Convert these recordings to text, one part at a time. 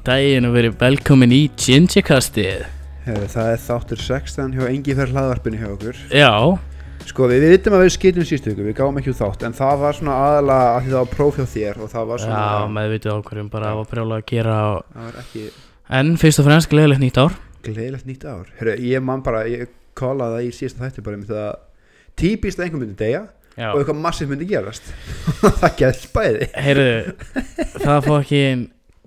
Daginn og verið velkomin í Gingerkastið það er þáttur 16 hjá engi fyrir hlaðvarpinu hjá okkur. Já, Sko við, vitum að við skýtum sístu ykkur, við gáum ekki út þátt En það var svona aðalega að því það var próf hjá þér Og það var svona já, meðvitið ákvörðum bara að prjóla að gera og... Það var ekki En fyrst og fremst gleðilegt nýtt ár. Gleðilegt nýtt ár. Herri, ég man bara, ég kólaði það í síðasta þætti bara um það Típist að einhver myndi deyja Já, og eitthvað massið myndi gerast. Það gerðist bæði. Heyrðu, það fór ekki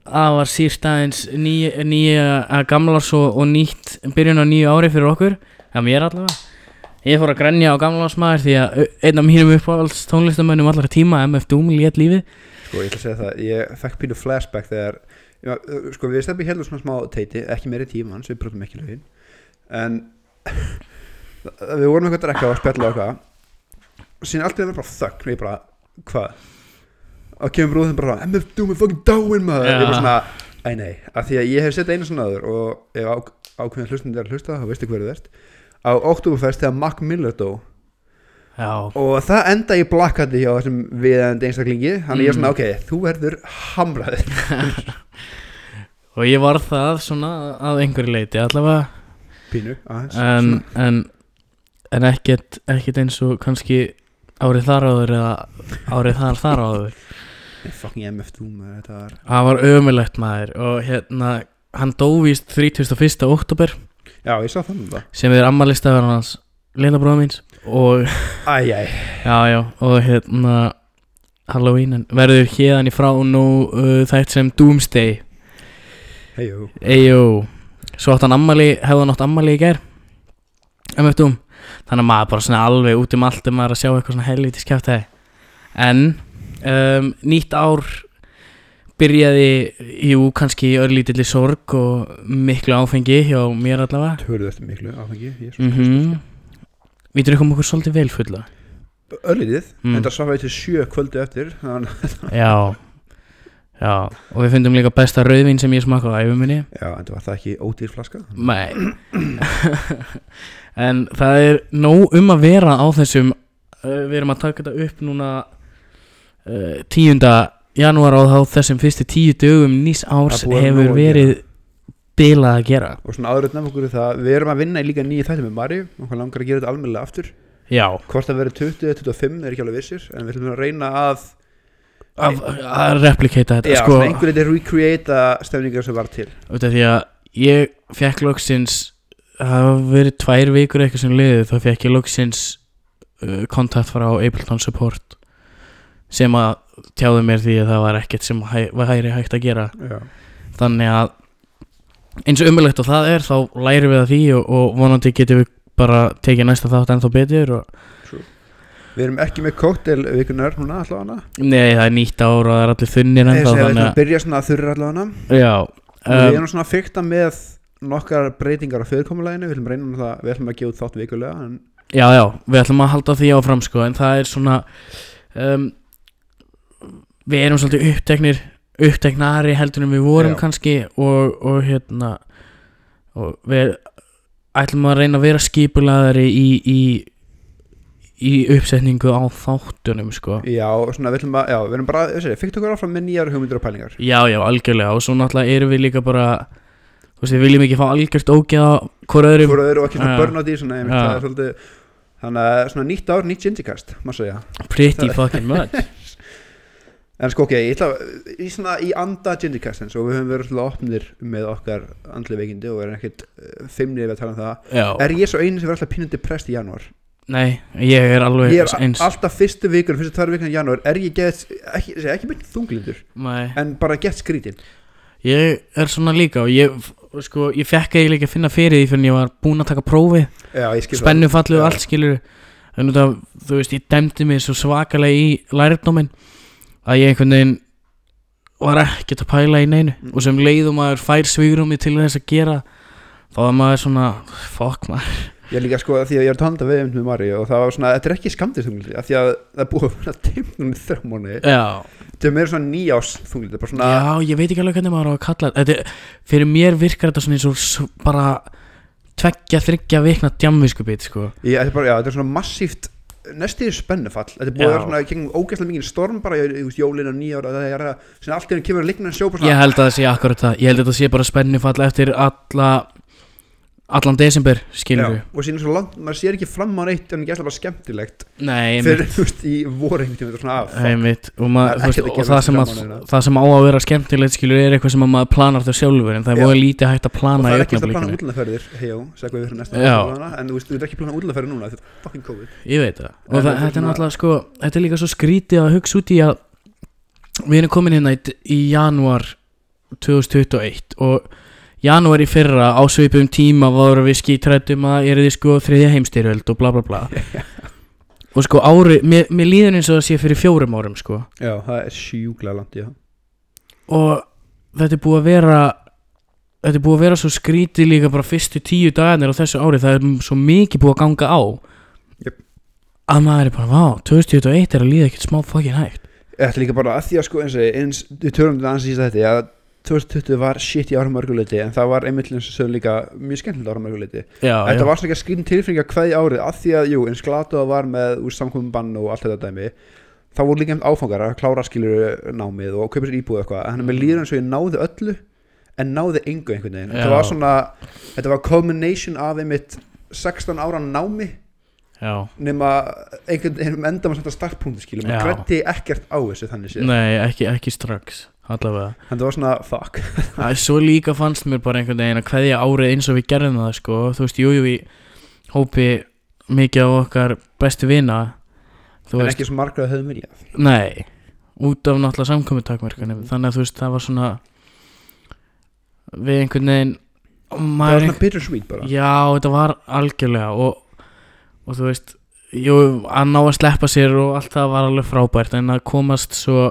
Það var sírt aðeins nýja, nýja að gamlars og, og nýtt byrjun á nýju ári fyrir okkur Það mér allavega. Ég fór að grenja á gamlarsmaður því að einn af mínum uppáhalds tónlistamönnum allra tíma MF Doom lét lífið. Sko ég ætla að segja það, ég fekk pínu flashback þegar já, Sko við stefnum hérna svona smá teiti, ekki meiri tíma hans, við brotum ekki lögin En við vorum eitthvað að drekka og spjalla eitthvað. Og síðan allt í var bara þögn og ég bara, hvað? Og kemur brúðum bara, MF Doom er fucking dáin maður. Ég bara svona, æ nei, af því að ég hef sett einu svona aður og ef á, ákveðin hlustandi er að hlusta þá veistu hverju þú ert. Á Oktoberfest þegar Mac Miller dó. Já, og það enda í blakkandi hjá þessum viðandi einstaklingi. Þannig ég er svona, Mm. ok, þú verður hamraðir og ég var það svona að einhverju leiti allavega. Pínu, aðeins en, en, en ekkert, ekkert eins og kannski árið þar áður eða árið þar þar áður fucking MF Doom þetta var það var ömulegt maður og hérna hann dóvist 31. oktober já, ég sá þannig það sem er ammælistafur hans leinabróða míns og æjæj, já já og hérna Halloween en verður hérðan í frá nú uh, þætt sem Doomsday. Heijó Eyjó Svo átt hann ammali, hefði hann átt ammali í gær MF Doom Þannig að maður bara svona alveg út um allt um maður að sjá eitthvað svona helvítið skjátt En um, nýtt ár byrjaði, jú, kannski örlítilli sorg og miklu áfengi hjá mér allavega. Törðu eftir miklu áfengi mm -hmm. Við drukkum okkur svolítið vel fulla. Örlítið, Mm. en það sá við til sjö kvöldu eftir Já. Já, og við fundum líka besta rauðvín sem ég smakka á æfuminni já, en það var það ekki ódýr flaska? Nei. En það er nóg um að vera á þessum uh, Við erum að taka þetta upp núna 10. janúar og þá þessum fyrstu tíu dögum nýs árs er að hefur að verið bilað að gera. Og svona áður nefn okkur það, við erum að vinna í líka nýju þætti með Mari og hvað langar að gera þetta almennilega aftur. Já. Hvort það verður 20 eða 25 er ekki alveg vissir en við ætlum að reyna að Að, að replikata þetta já, sko, svona einhver eitthvað recreata stefningar sem var til. Af því að ég fekk loksins það hafa verið tvær vikur eitthvað sem liðið þá fekk ég loksins uh, kontakt frá Ableton Support sem að tjáði mér því að það var ekkert sem hæ, var hæri hægt að gera. Já, þannig að eins og umulegt og það er þá lærum við að því og, og vonandi getum við bara tekið næsta þátt ennþá betur og, við erum ekki með kóktel vikunar núna allavega. Nei það er nýtt ár og það er allir þunnir ennþá þannig að byrja svona að þurra allavega. Já, um, við um, erum svona að fykta með nokkar breytingar á fyrirkomuleginu við ætlum að reyna um það, við ætlum að gefa út þátt vikulega en já já við ætlum að halda því áfram sko en það er svona um, við erum svolítið uppteknir uppteknari heldur en við vorum Já. kannski og, og hérna og við ætlum að reyna að vera skipulaðari í, í í uppsetningu á þáttunum sko. Já, svona við ætlum að, já, við erum bara þessi, fykta okkur áfram með nýjar hugmyndir og pælingar. Já, já, algjörlega og svo náttúrulega erum við líka bara þú veist, við viljum ekki fá algjört ógeða hvort öðrum. Hvort öðru og ekki svona börn á því svona, einmitt, Já. það er svolítið þannig að svona nýtt ár, nýtt gingercast má segja, pretty fucking much en sko ok ég ætla, í svona í anda gingercastins og við höfum verið svolítið opnir með okkar andli veikindi og erum ekkert uh, fimmnir við að tala um það. Já, er ég svo einu sem verður alltaf pínandi prest í janúar? Nei, ég er alveg ég er eins alltaf fyrstu vikur, fyrstu tvær vikur í janúar er ég gett, ekki, segi, ekki mynd þunglindur Nei, en bara gett skrítin ég er svona líka og ég, sko, ég fekk eiginlega ekki að finna fyrir því fyrir ég var búinn að taka prófi. Já, ég skil það. spennufallið og Já. allt skilur en út af, þú veist, ég dæmdi mig svo svakalega í lærdóminn að ég einhvern veginn var ekkert að pæla í neinu. Mm. og sem leiðum maður fær svigrumi til þess að gera þá er maður svona fuck maður. Ég líka sko að því að ég er tónda við með Mari og það var svona, þetta er ekki skamdist þunglindi af því að það búið að vera timnum í Já, þetta er meira svona nýjás bara svona, já, ég veit ekki alveg hvernig maður á að kalla þetta. Er- Fyrir mér virkar þetta svona eins og bara tveggja, þryggja vikna djamviskubit sko. Ég, þetta er bara, já, þetta er svona massíft næstu í spennufall þetta er búið að vera svona gengum ógæslega mikið storm bara í í jólin og nýjára það er að allt í henni kemur að ligna en sjó Ég held að það sé akkurat það. Ég held að það sé bara spennifall eftir alla Allan desember, skilur við og síðan svo langt, maður sér ekki fram á neitt en ekki alltaf bara skemmtilegt. Nei, fyrir, þú veist, í er einmitt Og, Það er og það, sem það á að vera skemmtilegt skilur er eitthvað sem að maður planar þau sjálfur En það er voru lítið hægt að og plana það í er ekki að plana útlandaferðir hejó, segja við fyrir næsta mánuðina, en þú veist, þú ert ekki að plana útlandaferðir núna þetta er fucking COVID. Ég veit það. Og það, þetta er er náttúrulega sko Þetta er líka svo skrítið að hugsa út í að Við erum komin hérna í, í janúar 2021 Og janúar í fyrra á svipum tíma voru við skítrættum að er þið sko þriðja heimstyrjöld og bla bla bla Og sko ári, mér, mér líður eins og það sé fyrir fjórum árum sko já, það er sjúklega langt já. Og þetta er búið að vera Þetta er búið að vera svo skrítið líka bara fyrstu tíu dagarnir á þessu ári Það er svo mikið búið að ganga á Jöp. Að maður er bara, vá, 2021 er að líða ekkert smá fucking hægt Þetta er líka bara að því að sko eins og eins, við tölum um þetta í þetta að 2020 var shit í árum mörguleiti en það var einmitt eins og sögðu líka mjög skemmtilegt árum mörguleiti Já, Þetta var svona ekki að skrifin tilfinninga hvað í árið að því að, jú, eins glata var með úr samkomum bann og allt þetta dæmi þá voru líka einmitt áfangar að klára skilur námið og kaupa sér íbúið eitthvað. En með líður eins og ég náði öllu en náði engu einhvern veginn. Þetta var svona, þetta var combination af einmitt 16 ára námi. Nema einhvern veginn enda maður svona startpunkti skilur, Já. maður grætti ekkert á þessu þannig séð, Nei, ekki, ekki strax Allavega. En það var svona fuck. Æ, Svo líka fannst mér bara einhvern veginn að kveðja árið eins og við gerðum það sko. Þú veist, jú, jú, við hópi mikið á okkar bestu vina Þú en veist, ekki svo margra höfðum viljað. Nei Út af náttúrulega samkomutakmarkanum Þannig að þú veist, það var svona Við einhvern veginn það var svona bittersweet bara. Já, þetta var algjörlega og, og þú veist Jú, að ná að sleppa sér og allt það var alveg frábært en að komast svo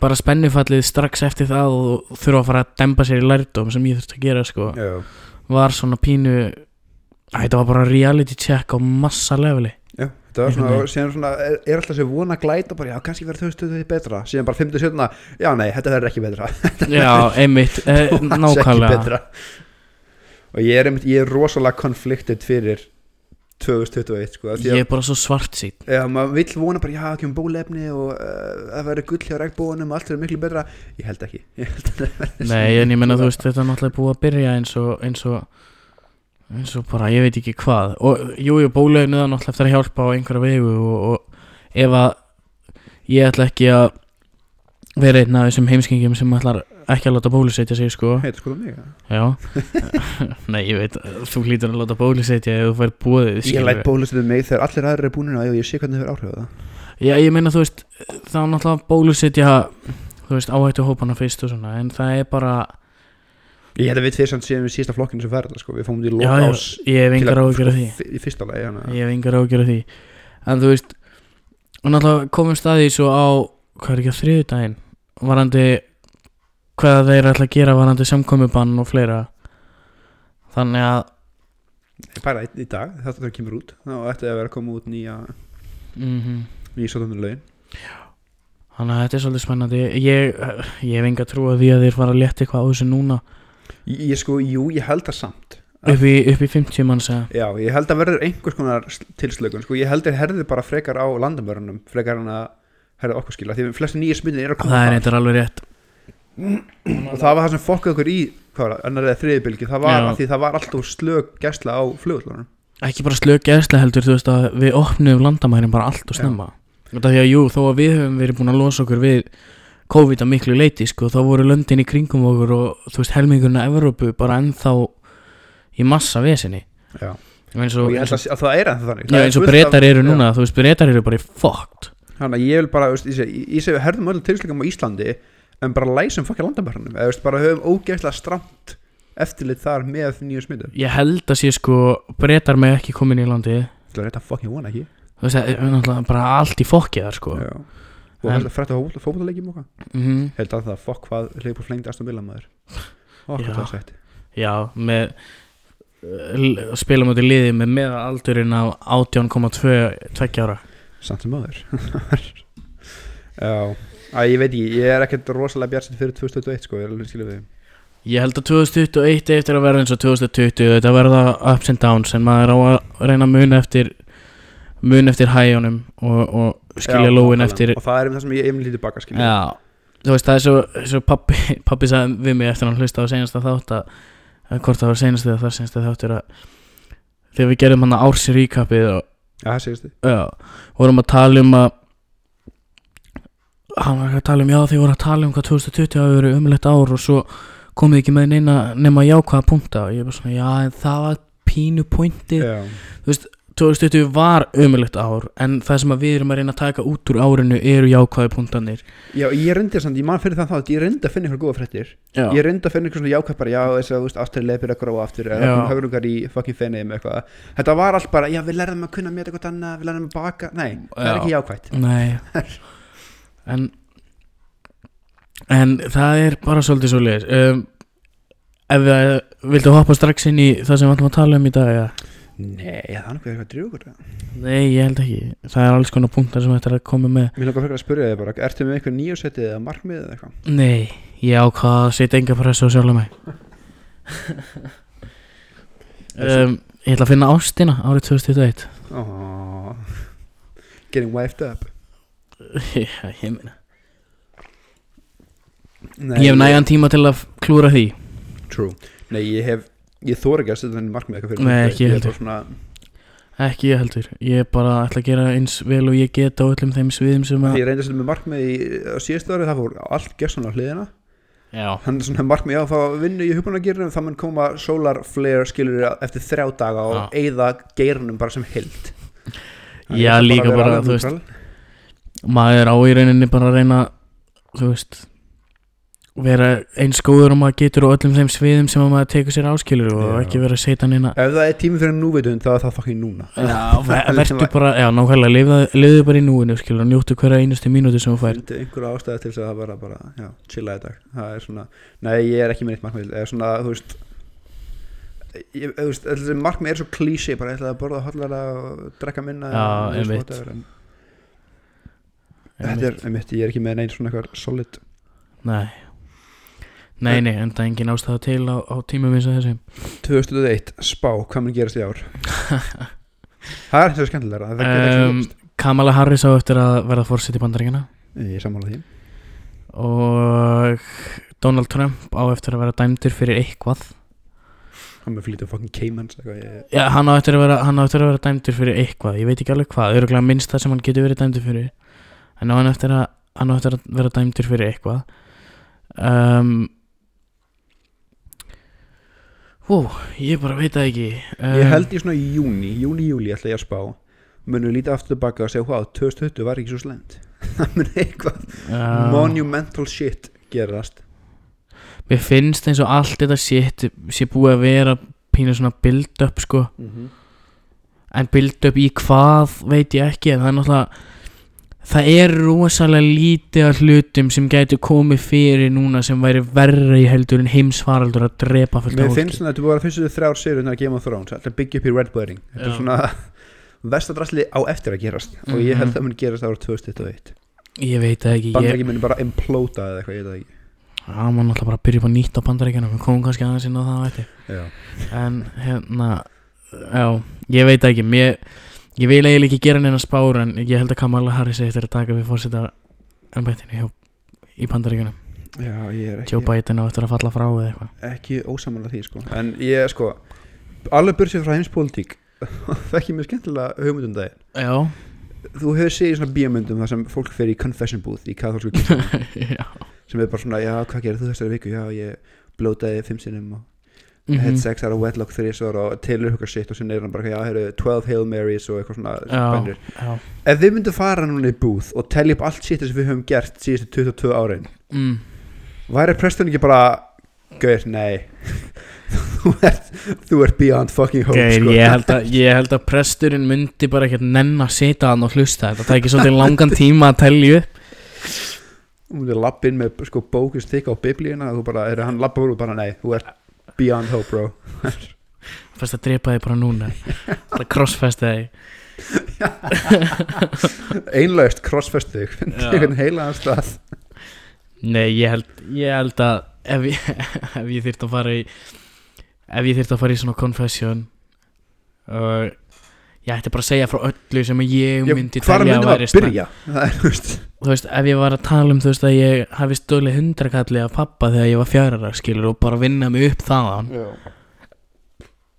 bara spennifallið strax eftir það og þurfa að fara að dempa sér í lærdóm sem ég þurfti að gera sko Já. var svona pínu Æ, þetta var bara reality check á massa leveli. Já, þetta var svona, síðan svona er, er alltaf þessi vona að glæta bara, já, kannski verður þau stöðuð betra. Síðan bara 57, já, nei, þetta verður ekki betra. Já, einmitt, eh, nákvæmlega. og ég er, einmitt, ég er rosalega konflikted fyrir 2021, sko Ég að, er bara svo svart sín já, maður vill vona bara, já, ekki um bólefni og uh, það verður gull hjá regnbóðunum og allt verður miklu betra, ég held ekki ég held að það verði Nei, en ég menna þú veist, þetta er náttúrulega búið að byrja eins og eins og eins og bara, ég veit ekki hvað. Og jú, jú, bólöfnið er náttúrulega eftir að hjálpa á einhverja vegu og, og ef að ég ætla ekki að vera einn af þessum heimskingjum sem ætlar ekki að láta bólusetja sig, sko. Heitir sko það mig, Já. Nei, ég veit, þú hlýtur að láta bólusetja ef þú fær búið, ég læt bólusetið mig þegar allir aðrir er búin að ég sé hvernig þau eru áhrif á það. Já, ég meina, þú veist, þá náttúrulega bólusetja þú veist, áhættu hópana fyrst og svona, en það er bara ég held að við tveir samt séum við sísta flokkinu sem verða, sko, við fórum út í Já, lók já, ás ég hef að- áhyggjur af því. í fyrsta lagi, hana. Ég hef engar ágjör af því. En þú veist Og náttúrulega komum staði svo á Hvað er ekki á þriðudaginn Varandi Hvað þeir ætla að gera varandi samkomubann og fleira. Þannig að bara í, dag, þetta það kemur út þá ætti að vera að koma út nýja mm nýja sóttunum lögin. Þannig að þetta er svolítið spennandi. Ég, ég hef enga trú að því að þeir fara að létta eitthvað á þessu núna. Ég, ég sko, jú, ég held það samt. Upp í, upp í 50 manns eða? Já, ég held að verður einhvers konar sl- tilslökun sko, ég held að herði bara frekar á landamörunum frekar en að herði okkur skila því að flesti nýja smittin er að koma Það er eitthvað alveg rétt og það var það sem fokkaði okkur í annar eða þriði bylgi það var Já. að því það var alltaf slög gæsla á flugvöldunum Ekki bara slök geðslega heldur Þú veist að við opnum landamærin bara allt og snemma. Þetta því að jú, þó að við höfum verið búin að losa okkur við COVID að miklu leiti sko, þá voru löndin í kringum okkur og þú veist helmingurinn af Evrópu bara ennþá í massa vesinni. Já. eins og og, eins og, að, að það er ennþá þannig. Já, eins og breytar eru núna þú veist breytar eru bara í fucked. Þannig að ég vil bara, ég segi, við herðum öllum tilslökum á Íslandi en bara læsum fokkja landamörunum eða veist, bara höfum ógeðslega stramt eftirlit þar með nýju smitum. Ég held að sé sko breytar með ekki komin í landi Það er þetta fucking vona ekki. Þú veist er náttúrulega bara allt í fokki þar sko. Já. Og frætt að fótballleikjum okkar mm Held að það fokk hvað Leifur flengdi Aston Villa maður. Okkur Já. það sætti já með uh, spila mútið liði með meða aldurinn á 18,2 tveggja ára. Samt sem maður Já Æ, ég veit ekki, ég er ekkert rosalega bjart fyrir 2021 sko, ég er alveg skilja við. Ég held að 2021 eftir að verða eins og 2020 þetta verða ups and downs en maður á að reyna að muna eftir mun eftir hæjónum og, og skilja lóin eftir og það er um það sem ég einmitt lítið baka skilja Já, þú veist, það er svo, svo pappi, pappi sagði við mig eftir að hann hlusta á senasta þátt að, að hvort það var senasta eða þar senasta þáttur að þegar við gerðum hann ársi ríkapið og Já, það þið já, vorum að tala um að hann var að tala um, já þið voru að tala um hvað 2020 hafi verið umlegt ár og svo komið ekki með neina nema jákvæða punkta. Og ég var svona, já en það var pínu pointið. Já, 2020 var umlegt ár en það sem að við erum að reyna að taka út úr árinu eru jákvæði punktanir já ég reyndi samt, ég man fyrir það þá ég reyndi að finna ykkur góða fréttir. Já, ég reyndi að finna ykkur svona jákvæð bara já þess að þú veist aftur leipir að gróa aftur eða Já. komum högrungar í fucking fenni með eitthvað. Þetta var allt bara já við lærðum að kunna meta eitthvað annað við lærðum að baka nei það er Já. ekki jákvætt. Nei En En það er bara svolítið svolítið um, Ef við viltu hoppa strax inn í það sem við ætlum að tala um í dag ja? nei það er nokkuð eitthvað drjúkur Nei, ég held ekki. Það er alls konar punktar sem þetta er að koma með. Mér langar fyrir að spyrja þig bara ertu með eitthvað nýjósettið eða markmið eða eitthvað? Nei, ég ákvað að setja enga pressu á sjálf mig um, Ég ætla að finna ástina árið 2021 oh, getting wifed up ég meina. Nei, Ég hef nægan tíma til að klúra því. True. Nei ég hef ég þóra ekki að setja þenni markmið eitthvað fyrir Nei, mig. ekki Ég er heldur. bara svona, Ekki ég heldur. Ég bara ætla að gera eins vel og ég get á öllum þeim sviðum sem að Því ég reyndi að setja með markmið í á síðustu ári það fór allt gessan á hliðina. Já, hann er svona markmið já þá vinnu í hugbúnagýrnum þá mun koma solar flare skilur eftir þrjá daga og Já. eyða geirnum bara sem hild Já, líka bara, þú veist, maður á í rauninni bara að reyna þú veist vera eins góður og maður getur á öllum þeim sviðum sem að maður tekur sér áskilur og Já. ekki vera að setja neina ef það er tími fyrir núvitund þá er það fucking núna. Já, ver- vertu bara, já, nákvæmlega lifðu, lifðu bara í núinu, skilur, og njóttu hverja einustu mínúti sem þú fær einhverja ástæði til þess að það bara, bara já, chilla í dag. Það er svona, nei ég er ekki með neitt markmið. Eða svona, þú veist ég, þú veist, markmið er svo klísi bara ég ætla að borða hotlara og drekka minna Já, og þú veist, einmitt. whatever, en þetta er, einmitt, ég er ekki með neinn svona eitthvað solid. Nei. Nei, nei, en það er engin ástæða til á, á tímum eins og þessum 2001, spá, hvað mun gerast í ár? Það er þessi getur ekki um, Kamala Harris á eftir að verða fórseti bandaríkina ég sammála því. Og Donald Trump á eftir að vera dæmdur fyrir eitthvað. Hann með flýtum fucking Caymans Já, hann á eftir að vera, vera dæmdur fyrir eitthvað. Ég veit ekki alveg hvað, öruglega minnst það sem hann getur verið dæmdur fyrir En á hann eftir að, hann á eftir að vera dæmdur fyrir eitthvað. Um, Ó, ég bara veit það ekki. Um, ég held í svona í júni júni, júli ætla ég að spá. Munum lítið aftur tilbaka og segja hvað, 2020 var ekki svo slemt það mun eitthvað um, monumental shit gerast. Mér finnst eins og allt þetta shit sé búið að vera pínu svona build up sko En build up í hvað veit ég ekki En það er náttúrulega Það er rosalega lítið af hlutum sem gætu komið fyrir núna sem væri verri heldur en heimsfaraldur að drepa fullt mér af finnst svona að þetta búið að fyrstu þrjár sér undan að Game of Thrones alltaf byggja upp í Red Wedding þetta er svona vestadrasli á eftir að gerast og ég held Mhm. að það mun gerast ára 2021 Ég veit það ekki Ég, bandarækjum muni bara implóta eða eitthvað, ég veit það ekki. Já, maður náttúrulega bara byrja upp á nýtt á bandaríkjana Við komum kannski aðeins inn á það veit ég Já. En hérna Já, ég veit ekki Mér, Ég vil eiginlega ekki gera neina spár En ég held að Kamala Harris eftir að taka við fórseta ennbættinu í bandaríkjunum. Já, ég er Joe ekki, Biden á eftir að falla frá eða eitthvað. Ekki ósamála því sko. en ég sko alveg bursið frá heimspólitík. Fekk ég mér skemmtilega hugmyndum daginn. Já, þú hefur í svona bíómyndum þar sem fólk fer í confession booth í katholsku kirkjunni. Já. Sem er bara svona, já, hvað gerir þú þessari viku? Já, ég blótaði fimm sinnum og Mhm. had sex out of wedlock þrísvar og tilur hugar sitt og er hann bara, já, heyrðu, 12 Hail Marys og eitthvað svona Já, já ef við myndum fara núna í booth og telja upp allt sitt sem við höfum gert síðustu 22 árin mm. væri presturinn ekki bara gauð, nei þú ert, þú ert beyond fucking hope Geir, sko. ég, held að, ég held að presturinn myndi bara ekkert nenn að sita hann og hlusta Þetta tækir svolítið langan tíma að telja upp þú myndir lappa inn með sko bókust þykka á biblíuna og þú bara, er hann lappa úr og bara, nei, þú ert beyond hope bro. Fyrst að drepa þig bara núna. Það crossfesta þig einlaust crossfest þig. Já. einhvern heilaðan stað. Nei, ég held, ég held að ef ég, ef ég þyrft að fara í ef ég þyrft að fara í svona confession og ég ætti bara að segja frá öllu sem ég myndi telja að væri að byrja það er, þú veist. Ef ég var að tala um þú veist að ég hafi stólið hundrakalli af pappa þegar ég var fjárara skilur og bara vinna mig upp þaðan. Já.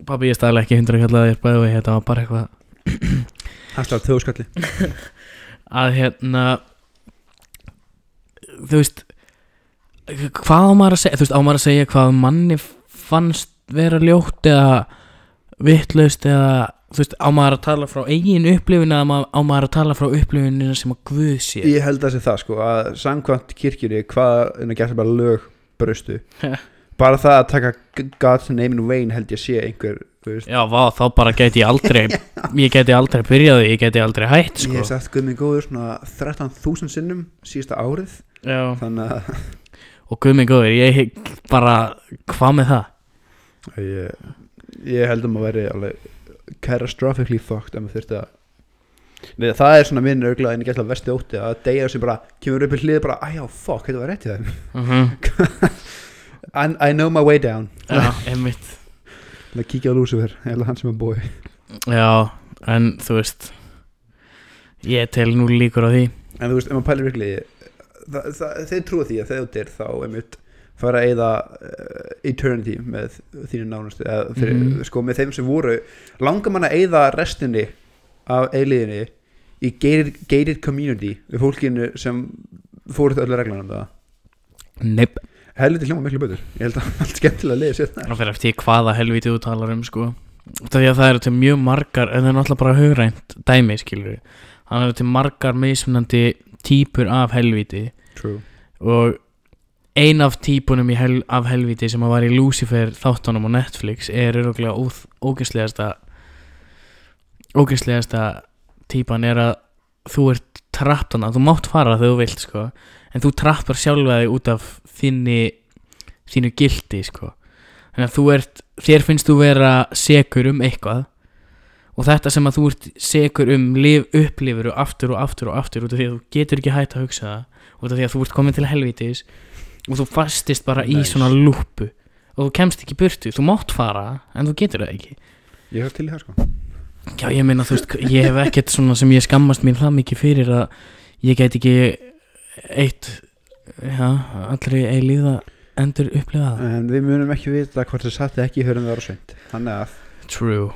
pappi ég stæði ekki hundrakalli að ég bæði og þetta var bara eitthvað. Slá þjóðskalli. Að hérna þú veist hvað á maður að segja þú veist á maður að segja hvað manni fannst vera ljótt eða vittlaust eða þú veist á maður að tala frá eigin upplifin eða á maður að tala frá upplifinu sem að Guð sé? Ég held að sé það sko að samkvæmt kirkjunni hvað en að geta bara lög bröstu bara það að taka God's name in vain held ég sé einhver þú veist, já vá þá bara geti ég aldrei ég geti aldrei byrjaði, ég geti aldrei hætt ég sko. hef sagt guð mig góður svona 13.000 sinnum síðasta árið. Já. þannig að og Guð minn góður, ég bara hvað með það? Ég, ég held að maður veri alveg catastrophically fucked ef maður þurfti að Nei, það er svona minn örgla en ég gæti að vesti ótti að deyja sem bara kemur upp í hlið bara, æjá, fuck, þetta var rétt í þeim. Uh I, I know my way down. Já, einmitt. Það kíkja á Lucifer, eða hann sem er bói já, en þú veist ég tel nú líkur á því. En þú veist, ef maður pælir virkli það, það, þeir trúa því að þegar þú deyr þá einmitt fara að eyða uh, eternity með þínu nánustu eða fyrir, Mhm. sko með þeim sem voru. Langar mann að eyða restinni af eiliðinni í gated, gated community við fólkinu sem fóru þetta öllu reglan um það nepp. Helviti hljóma miklu betur. Ég held að allt skemmtilega liði sér það. Það fyrir eftir hvaða helviti þú talar um sko. Það því að það eru til mjög margar En það er náttúrulega bara hugrænt dæmi skilur Það eru til margar mismunandi Típur af helviti True. Og ein af típunum hel, af helviti Sem að var í Lucifer þáttunum á Netflix Er öruglega ógæslegasta Ógæslegasta Típan er að Þú ert trapptana, þú mátt fara þegar þú vilt sko. En þú trappar sjálfa þig út af Þinni Þínu gildi sko. Þannig að þú ert, þér finnst þú vera sekur um eitthvað og þetta sem að þú ert sekur um lif, upplifur og aftur og aftur og aftur út af því að þú getur ekki hægt að hugsa það út af því að þú ert komin til helvítis og þú fastist bara í Nice. svona lúpu og þú kemst ekki burtu, þú mátt fara en þú getur það ekki. Ég hef til í það sko. Já, ég meina, þú veist, ég hef ekkert svona sem ég skammast mín það mikið fyrir að ég get ekki eitt, já, allri eilíð að endur upplifa það en við munum ekki vita hvort það satt ekki hörum það ára seint. Þannig að True,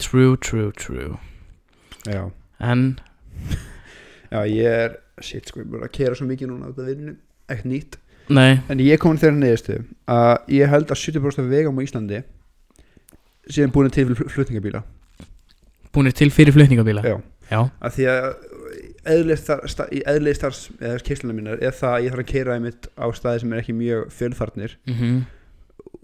true, true, true. Já. En, Já, ég er, shit sko, ég er bara að kera svo mikið núna út af vinninu, ekkert nýtt nei, En ég kom þeirra neðistu að ég held að 70% af vegum á Íslandi síðan búin til fl- flutningabíla. Búinir til fyrir flutningabíla? Já. Já, að því að eðlið star, sta, í eðlið starfs eða keisluna mínar er það að ég þarf að keira einmitt á staði sem er ekki mjög fjölfarnir mhm.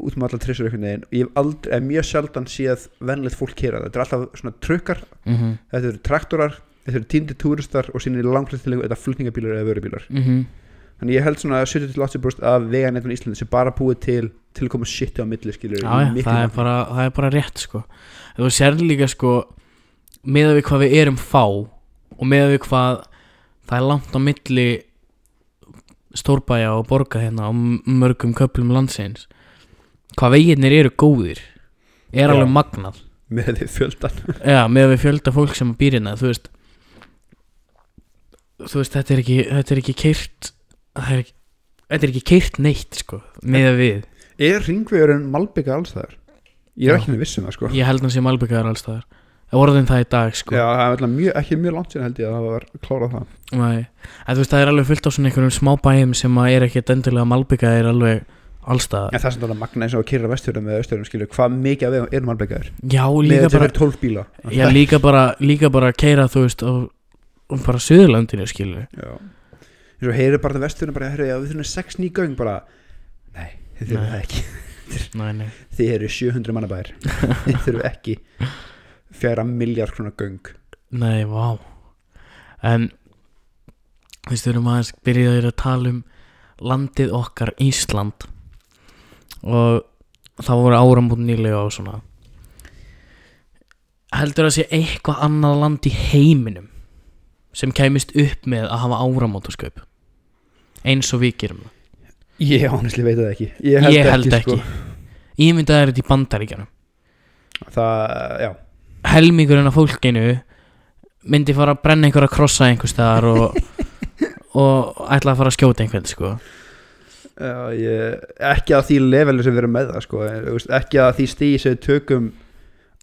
út um allar trissur einhvern veginn. Og ég hef aldrei, er mjög sjaldan séð vennlegt fólk keira þetta er alltaf svona trukkar, mhm, þetta eru traktorar þetta eru tíndi túristar og síðan er langflestilegu þetta flutningabílar eða vörubílar. Mhm Þannig ég held svona að 70-80% af veganetun í Íslandi sem bara búið til til að koma shit á milli skilur Já, já, það er, bara, það er bara rétt sko. Þú sér líka sko með við hvað við erum fá og með við hvað það er langt á milli stórbæja og borga hérna á mörgum köplum landsins hvað veginnir eru góðir er Já. alveg magnað. Með því fjöldan Já, með við fjölda fólk sem býr hérna þú veist þú veist, þetta er ekki þetta er ekki keirt það er ekki, þetta er ekki keirt neitt sko, með við. Er ringvegurinn Malbygga alls þar? Ég er Já. ekki með vissum það sko. Ég held hann sem albyggar allstaðar orðin það í dag sko. Já, það er alltaf mjög, ekki mjög langt síðan held ég að það var klárað það. Nei, en þú veist, það er alveg fullt á svona einhverjum smá bæjum sem að er ekkert endilega malbygga er alveg allstaðar En það er sem þetta magna eins og að kýra vestfjörðum með östfjörðum skilur. Hvað mikið af vegum er Malbyggaður? Já, Með líka þetta bara, er 12 bíla. Já, líka bara líka bara að keira, þú veist, á á bara Suðurlandinu, skilur. Já og heyrir bara það vestfjörðum bara já, við þurfum 6 ný göng bara Nei, þið þurfum það ekki. Nei, nei, Þið eru 700 mannabæðir Þið þurfum ekki fjara miljard krónar göng. Nei, vá. En þú veist, við erum aðeins byrjaðir að tala um landið okkar Ísland. Og það voru áramót nýlega og svona. Heldur að sé eitthvað annað land í heiminum sem kæmist upp með að hafa áramótasköp eins og við gerum það. Ég honestly veit það ekki. Ég ég held ekki, sko. ímyndað er þetta í bandaríkjanum Það, já. Helmingurinn af fólkinu myndi fara að brenna einhverja krossa einhver staðar og, og ætla að fara að skjóta einhvern sko. Já, ég, ekki að því levelu sem við erum með það sko, ekki að því stíði sem við tökum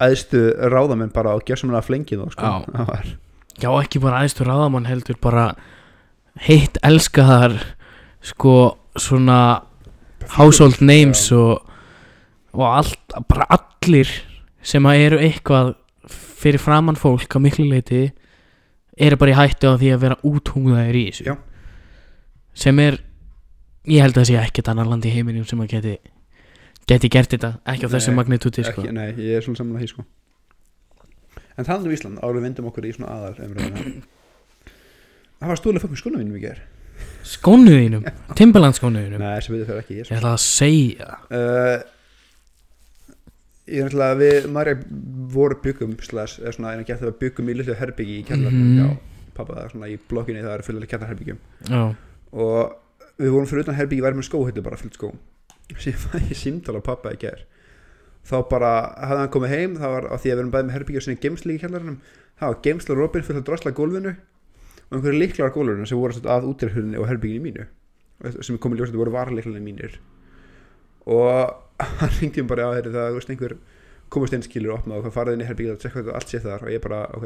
æðstu ráðamenn bara gerðum að flengið sko. Já. Það Já, ekki bara aðeinstur ráðamann heldur bara heitt elskaðar sko svona household names og, og allt, bara allir sem að eru eitthvað fyrir framann fólk á miklu leiti eru bara í hættu á því að vera úthungðaðir í þessu Já. sem er ég held að það sé ekkert annar land í heiminum sem að geti geti gert þetta, ekki á þessu magnitúti sko. ekki, Nei, ég er svona saman að því sko. En talandi um Ísland, árum við vindum okkur í svona aðal umræðina Það var stúlega fokkum skona mínum í ger skónuðinum, Timberland skónuðinum Nei, sem við þau ekki ég, ætla að segja. Uh, Ég er náttúrulega við Marja voru byggum slags, eða svona, en að geta það byggum í litlu herbyggi í kjallarnum Mhm. hjá pappa það er svona í blokkinni það er fullilega kjallarherbyggjum já, og við vorum fyrir utan herbyggi væri með skóhullu bara fullt skóm. Fæ ég símtala pappa í ger þá bara hafði hann komið heim það var á því að við erum bæði með herbyggi og sinni geimsli í kjallarnum það var geimsla robin fullt að drosla gólfinu og einhverju líklar gólfinu sem voru að útirhullinni og herbygginu mínu sem komið ljósið voru varleiklarnir mínir. Og hann ringdi um bara á þeirri það veist einhver komast inn skilur og opnað og hvað farið inn í herbyggið og tjekka hvað allt sé þar. Og ég bara ok.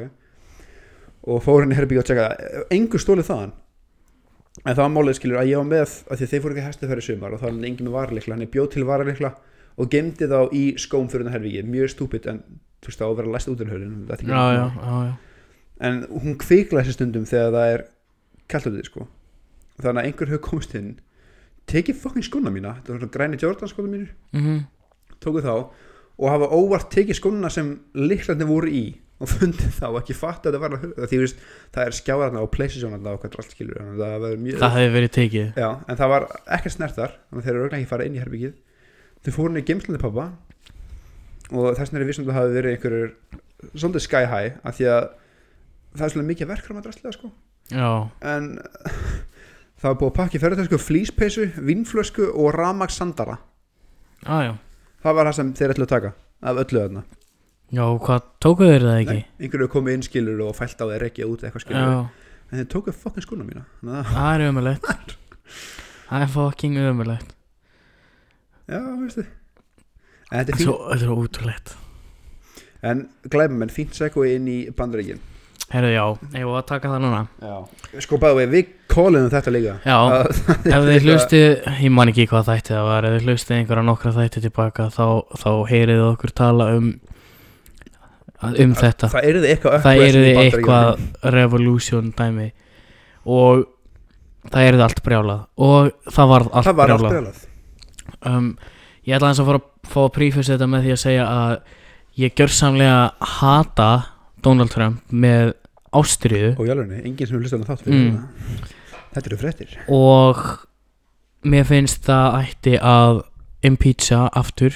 Og fór inn í herbyggið og tjekka engur stólið þaðan. En það var málið skilur að ég var með að því að þeir fóru ekki hæstu fyrir sumar og þá var hann engin með varleikla hann er bjóð til varleikla og gemdi þá í skóm fyrir það herbyggið mjög stúpid en þú veist þá að vera læst út en hún kvikla þessi stundum þegar það er kallt út í sko. Þannig að einhver hefur komist inn tekið fucking skona mína þetta var svona græni Jordan skona mínir Mm tóku þá og hafa óvart tekið skona sem líklandi voru í og fundið þá ekki fatta að þetta var að því veist, það er skjáðarna og playstation og hvað allt skilur. Að það það hefði verið tekið. Já, en það var ekkert snert þar. Þannig að þeir eru auðvitað ekki fara inn í herbyggið þau fóru inn í geimslandi pappa og þess vegna er vissum að það hafi verið einhverjur svolítið sky high af því að það er svolítið mikið verkram að drastlega sko. Já, en það var búið að pakka í ferðartösku flýspeysu, vínflösku og ramax sandara. Já, já. Það var það sem þeir ætlu að taka af öllu þarna. Já, hvað tókuðu þeir það ekki? Einhverju komið inn skilur og fælt á þeir ekki út eitthvað skilur já, en þeir tókuð fokkin skona mína. Þannig að, það er ömulegt það er fucking ömulegt já, veistu. En þetta er svo, fínt þetta er ótrúlegt. En glæbum en fínt seggu inn í bandaríkin herru, já, ég var að taka það núna. Já. sko bæðu við, við kólum þetta líka. Já, ef þið hlustið ég man ekki hvað þætti það var ef þið hlustið einhverja nokkra þætti tilbaka þá, þá heyrið þið okkur tala um um þetta. það er eitthvað það uprising eru í þið Bandaríkjunum. eitthvað revolution dæmi. Og það eru þið allt brjálað. Og það var allt það var brjálað. brjálað. Um, ég ætla aðeins að fara að fá að prífus þetta með því að segja að ég gjörsamlega hata Donald Trump með ástriðu og jálfurni, enginn sem hlustar á þátt fyrir Mm. þetta. þetta eru fréttir og mér finnst það ætti að impeacha aftur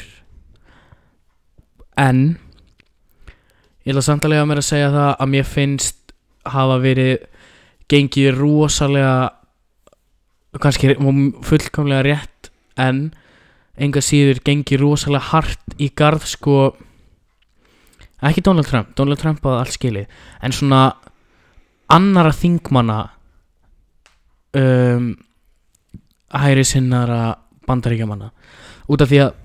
en ég ætla samt alveg að mér að segja það að mér finnst hafa verið gengið rosalega kannski fullkomlega rétt en enga síður gengið rosalega hart í garð sko ekki Donald Trump, Donald Trump að allt skili en svona annara þingmanna um, hæri sinnara bandaríkjamanna út af því að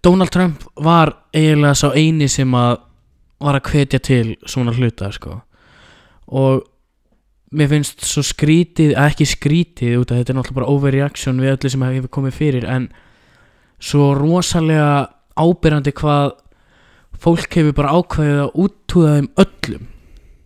Donald Trump var eiginlega sá eini sem að var að hvetja til svona hluta sko. og mér finnst svo skrítið, ekki skrítið út af þetta er náttúrulega bara overreaction við öllu sem hefur komið fyrir en svo rosalega ábyrjandi hvað fólk hefur bara ákveðið að útúða þeim öllum.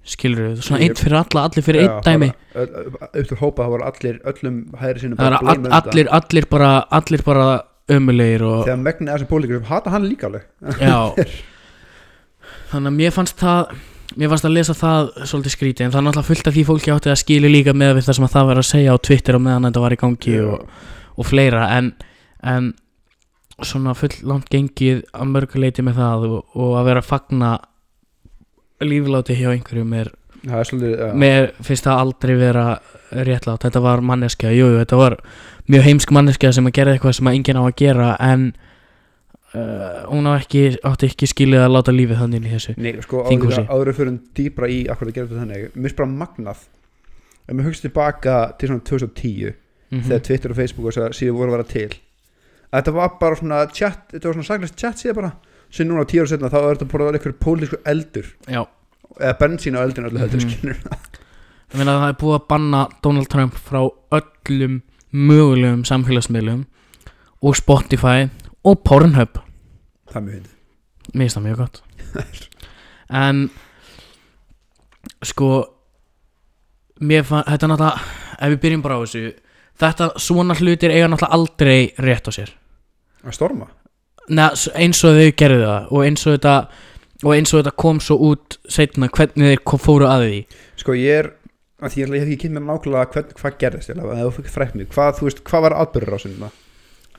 Skilur við, svona einn fyrir alla, allir fyrir einn dæmi. upp til hópa það voru allir öllum sinni það er all, allir, allir bara allir bara ömulegir og þegar megni þessi pólíkur hata hann líka alveg. Þannig að mér fannst það mér fannst að lesa það svolítið skrítið en það er náttúrulega fullt af því fólki átti að skilja líka með það sem að það var að segja á Twitter og meðan þetta var í gangi og, og fleira en, en svona full langt gengið að mörguleiti með það og, og að vera að fagna lífláti hjá einhverjum er mér finnst það aldrei vera réttlátt, þetta var manneskja. Jú, jú, þetta var mjög heimsk manneskja sem að gera eitthvað sem að enginn á að gera en uh, hún á ekki, átti ekki skilið að láta lífið þannig í þessu Nei, sko, áður fyrir dýbra í akkur að gera þetta þannig Mér finnst bara magnað. Ef maður hugst tilbaka til svona 2010 mm Þegar Twitter og Facebook og þessar síður voru að vera til að Þetta var bara svona chat Þetta var svona saglist chat síða bara Sem núna tíu ára setna þá er þetta bara eitthvað pólitísku eldur. Já, Eða bensín á eldin öllu heldur Mhm. skilur ég meina að það er búið að banna Donald Trump frá öllum mögulegum samfélagsmiðlum og Spotify og Pornhub. Það er mjög hindi Mér finnst það mjög gott. En Sko Mér fann, þetta er náttúrulega Ef við byrjum bara á þessu Þetta svona hlutir eiga náttúrulega aldrei rétt á sér Að storma? Nei, eins og þau gerðu það Og eins og þetta Og eins og þetta kom svo út Seinna hvernig þeir fóru að því. Sko ég er að Því ég hef ekki kynnt mér nákvæmlega hvern, hvað gerðist frækt mig. Hvað, veist, hvað var sinna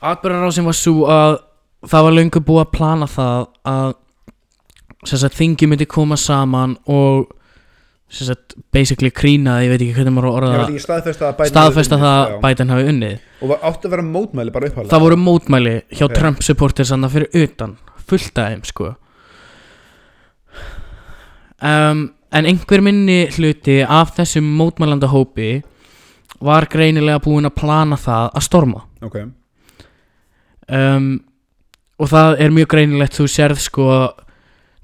Atbyrðarásin var svo að Það var löngu búið að plana það Að Þingi myndi koma saman Og sagt, Basically krýna Ég veit ekki hvernig maður að orða það. staðfesta að það að. Biden hafi unnið. Og var- áttu að vera mótmæli bara uppháðlega það voru mótmæli hjá Ok. Trump supporters þannig fyrir utan fullt þeim sko. Um, en einhver minni hluti af þessum mótmælanda hópi var greinilega búin að plana það að storma. Ok, um, og það er mjög greinilegt þú sérð sko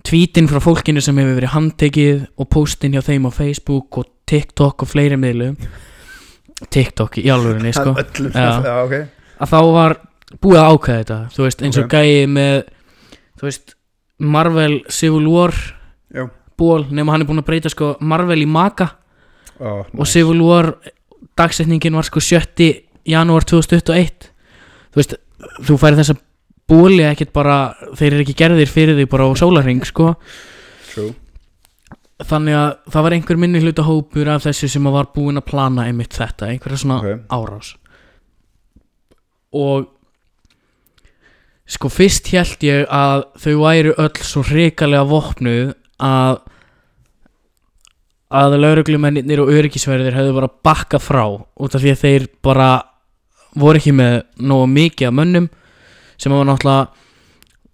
tweetin frá fólkinu sem hefur verið handtekið og postin hjá þeim á Facebook og TikTok og fleiri miðlum TikTok í alvörinni sko öllum Já. já, ok að þá var búið að ákveða þetta þú veist eins og Ok. gæi með þú veist Marvel Civil War Já. ból nema hann er búin að breyta sko Marvel í Maka Ó, og nice. Civil War dagsetningin var sko 7. janúar 2021 þú veist þú færi þessa bóli ekkert bara þeir eru ekki gerðir fyrir því bara á sólarring sko. True. Þannig að það var einhver minni hluta hópur af þessu sem var búin að plana einmitt þetta, einhverja svona Ok. árás. Og sko fyrst held ég að þau væru öll svo hrikalega vopnuð að að lauruglumennir og öryggisverðir hefðu bara bakkað frá út af því að þeir bara voru ekki með nógu mikið af mönnum sem var náttúrulega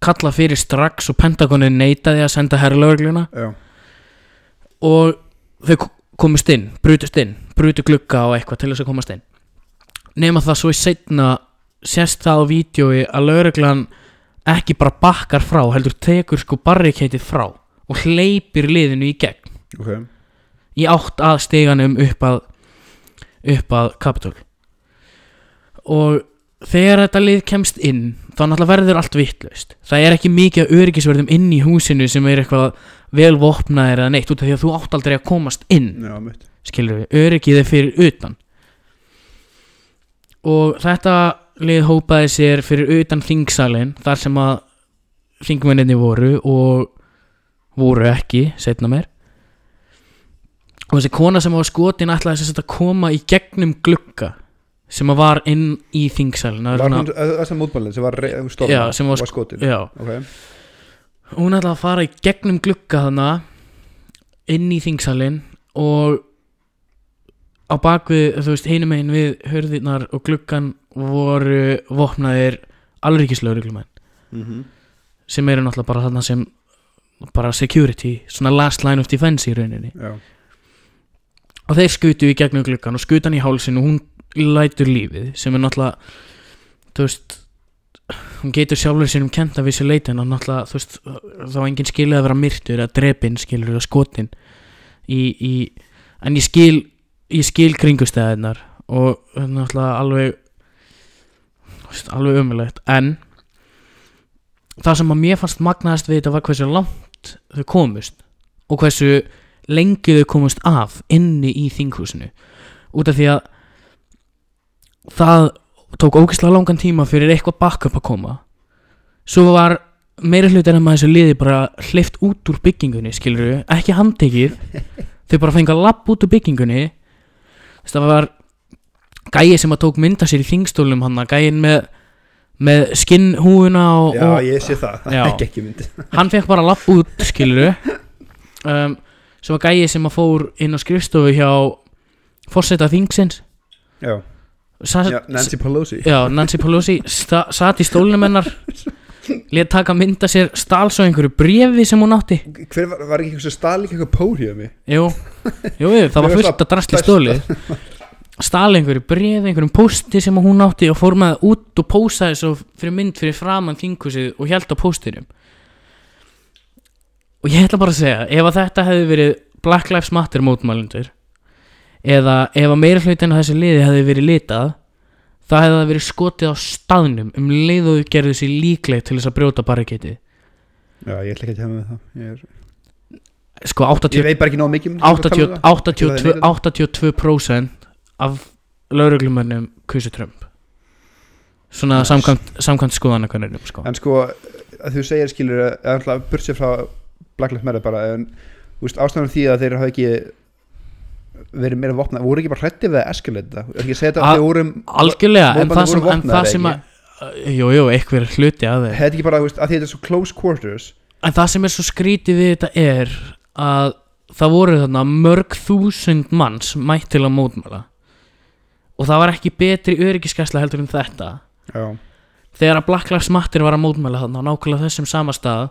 kalla fyrir strax og Pentagonin neitaði að senda Já, og þau k- komust inn, brutust inn brutu glugga og eitthvað til þess að komast inn. Nema það svo í setna sést það á vídjói að lauruglan ekki bara bakkar frá heldur tekur sko barrikeitið frá og hleypir liðinu í gegn. Ok. Í átt að steganum upp að upp að Capitol og þegar þetta lið kemst inn þá náttúrulega verður allt vittlaust það er ekki mikið öryggisverðum inn í húsinu sem er eitthvað vel vopnaðir eða neitt út af því að þú átt aldrei að komast inn. Já, mitt skilur við, öryggið er fyrir utan. Og þetta lið hópaði sér fyrir utan þingsalinn þar sem að þingmenninni voru og voru ekki, setna mér og þessi kona sem var skotin ætlaði sagt að koma í gegnum glugga sem var inn í svona- þessar mótmælinn sem var re- storma Já, sem var var sk- skotin já, Ok, hún ætlaði að fara í gegnum glugga þarna inn í þingsalinn og á bakvið, þú veist, hinum einn við hörðirnar og gluggan voru vopnaðir alríkislauruglumenn mhm. Sem eru náttúrulega bara þarna sem bara security, svona last line of defense í rauninni. Já, og þeir skutu í gegnum gluggan og skutu hann í hálsin og hún lætur lífið sem er náttúrulega þú veist hún getur sjálfur sínum kent af þessu leitin og náttúrulega þú veist þá var enginn skilið að vera myrtur að drepin skilur að skotin í, í, en ég skil ég skil kringustæðinar og er náttúrulega alveg veist, alveg umulegt en það sem að mér fannst magnaðast við þetta var hversu langt þau komust og hversu lengi þau komust af inni í þinghúsinu. Út af því að það tók ógeðslega langan tíma fyrir eitthvað backup að koma. Svo var meira hluti en að maður þessu liði bara hleyft út úr byggingunni skilur við, ekki handtekið. Þau bara fengið að lapp út úr byggingunni. Þess, það var gæi sem að tók mynda sér í þingstólum hann gæin með, með skinnhúuna og, já og ég sé það. Það Já. ekki ekki mynd hann fekk bara lapp út skilur um, sem var gæi sem að fór inn á skrifstofu hjá fórseta þingsins. Já, Sa já Nancy Pelosi. Já, Nancy Pelosi sta, sat í stólnum hennar Lét taka mynda sér stál svo einhverju brefi sem hún átti. Hver var, var ekki einhvers að stað líka eitthvað póriumi Jú, jú, jú það var fullt að drasli það stólið Stál einhverju brefi, einhverjum pósti sem hún átti og fór með það út og pósaði svo fyrir mynd fyrir framann þinghúsið og held á póstinum. Og ég ætla bara að segja, ef að þetta hefði verið Black Lives Matter mótmælindur eða ef að meira hlutin af þessu liði hefði verið litað það hefði það verið skotið á staðnum um leið og gerðu sér líkleg til þess að brjóta barriketið já, ég ætla ekki að hefða með það ég, er, sko 80, ég veit bara ekki nóg mikið um 80, það. 82, 82% af lauruglumennum kusu Trump svona Nice. samkvæmt, samkvæmt skoðanakönnunum sko. en sko að þú segir skilur að bursið frá Black Lives Matter bara en ástæðan því að þeir hafa ekki verið meira vopnað voru ekki bara hrætti við þetta er ekki að segja þetta að þeir voru algjörlega en það sem, voru en það sem að jú, jú, eitthvað er hluti að þeir hefði ekki bara að þetta er svo close quarters. En það sem er svo skrítið við þetta er að það voru þarna mörg þúsund manns mætt til að mótmæla. Og það var ekki betri öryggiskæsla heldur en þetta. Já, þegar að Black Lives Matter var að mótmæla þarna á nákvæmlega þessum sama stað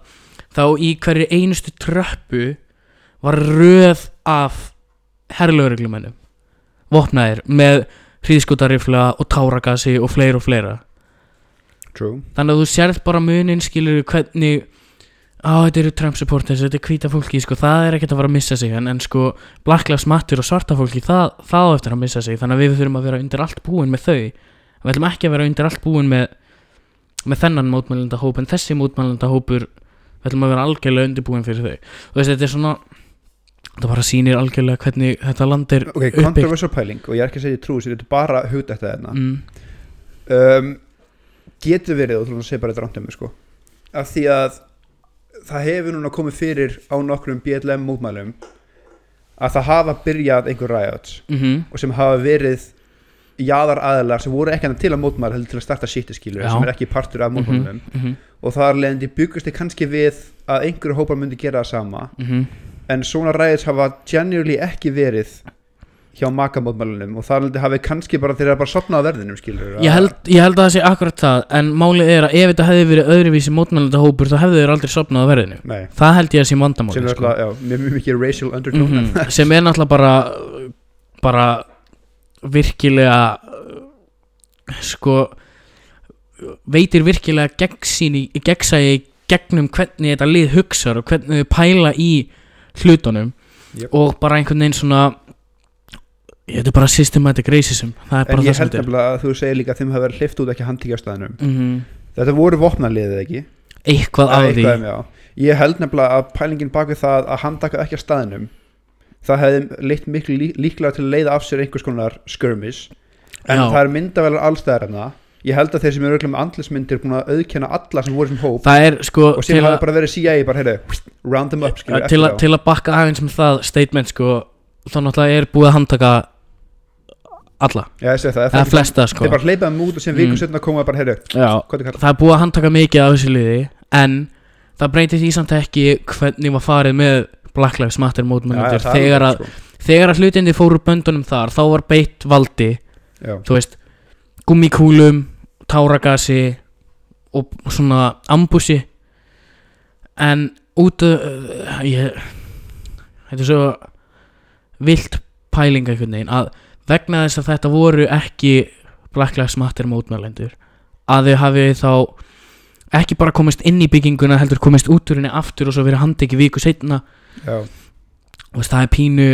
þá í hverju einustu tröppu var röð af herrlauruglumennum vopnaðir með hríðskotarifla og táragasi og fleira og fleira. True. Þannig að þú sérð bara munin skilur hvernig á þetta eru Trump supporters, þetta er hvíta fólki sko, það er ekkert að fara að missa sig. En, en sko Black Lives Matter og svarta fólki það, það á eftir að missa sig, þannig að við þurfum að vera undir allt búin með þau. Við ætlum ekki að vera undir allt búin með með þennan mótmælenda hóp en þessi mótmælenda hópur við ætlum að vera algjörlega undirbúin fyrir þau. Og veist, þetta er svona það bara sýnir algjörlega hvernig þetta land er ok, uppbyggt. controversial pæling og ég er ekki að segja trú þetta er bara hugdætt að þetta mm, um, getur verið og þú að segja bara þetta rámt um mig sko af því að það hefur núna komið fyrir á nokkrum BLM mótmælum að það hafa byrjað einhver riots mm og sem hafa verið jaðar aðilar sem voru ekki hann til að mótmæla heldur til að starta Já. sem er ekki partur af mótmælum -hmm, og það er leiðandi byggust þið kannski við að einhverju hópar myndi gera það sama. Mm en svona riots hafa genuinely ekki verið hjá makamótmælunum og það hafi kannski bara þeir eru bara sopnað verðinum skilur Ég held, ég held að það sé akkurat það En málið er að ef þetta hefði verið öðruvísi mótmælanda hópur þá hefðu þeir aldrei sopnað verðinu Nei, Það held ég að sé sem vandamáli er sko. mm Sem er náttúrulega bara bara virkilega sko veitir virkilega gegnsægi gegnum hvernig þetta lið hugsar og hvernig þau pæla í hlutunum Jep. og bara einhvern veginn svona þetta er bara systematic racism það er En bara ég það sem held þetta er. nefnilega að þú segir líka að þeim hafa verið hlift út ekki handtíkja á staðinum mm Þetta voru vopnaliðið ekki? Eitthvað af því. já. Ég held nefnilega að pælingin bak við það að handtaka ekki á staðinum það hefði leitt miklu lí líklega til að leiða af sér einhvers konar skirmish. En Já. það er myndavelar allstæðar hérna ég held að þeir sem eru örugglega með andlismyndir búin að auðkenna alla sem voru sem hóp. Það er sko og sem hafa bara verið CIA bara heyrðu, round them up skilur, til, að, til að bakka aðeins með það statement sko þá náttúrulega er búið að handtaka alla, Já, það, eða það flesta sko. Þeir bara hleypaðum út og sem viku Mm. setna koma bara heyrðu, Já, það er búið að handtaka mikið af þessu liði en það breytir því samt ekki hvernig var farið með Black Lives Matter mótmælendur það er þegar, að, þegar að hlutindi fóru böndunum þar þá var beitt valdi. Sko. Já. þú veist, gummikúlum táragasi og svona ambussi en út uh, ég, þetta er svo vilt pæling einhvern veginn að vegna þess að þetta voru ekki Black Lives Matter mótmælendur að þau hafi þá ekki bara komist inn í bygginguna heldur komist út úr henni aftur og svo verið handtekki viku setna Já. og það er pínu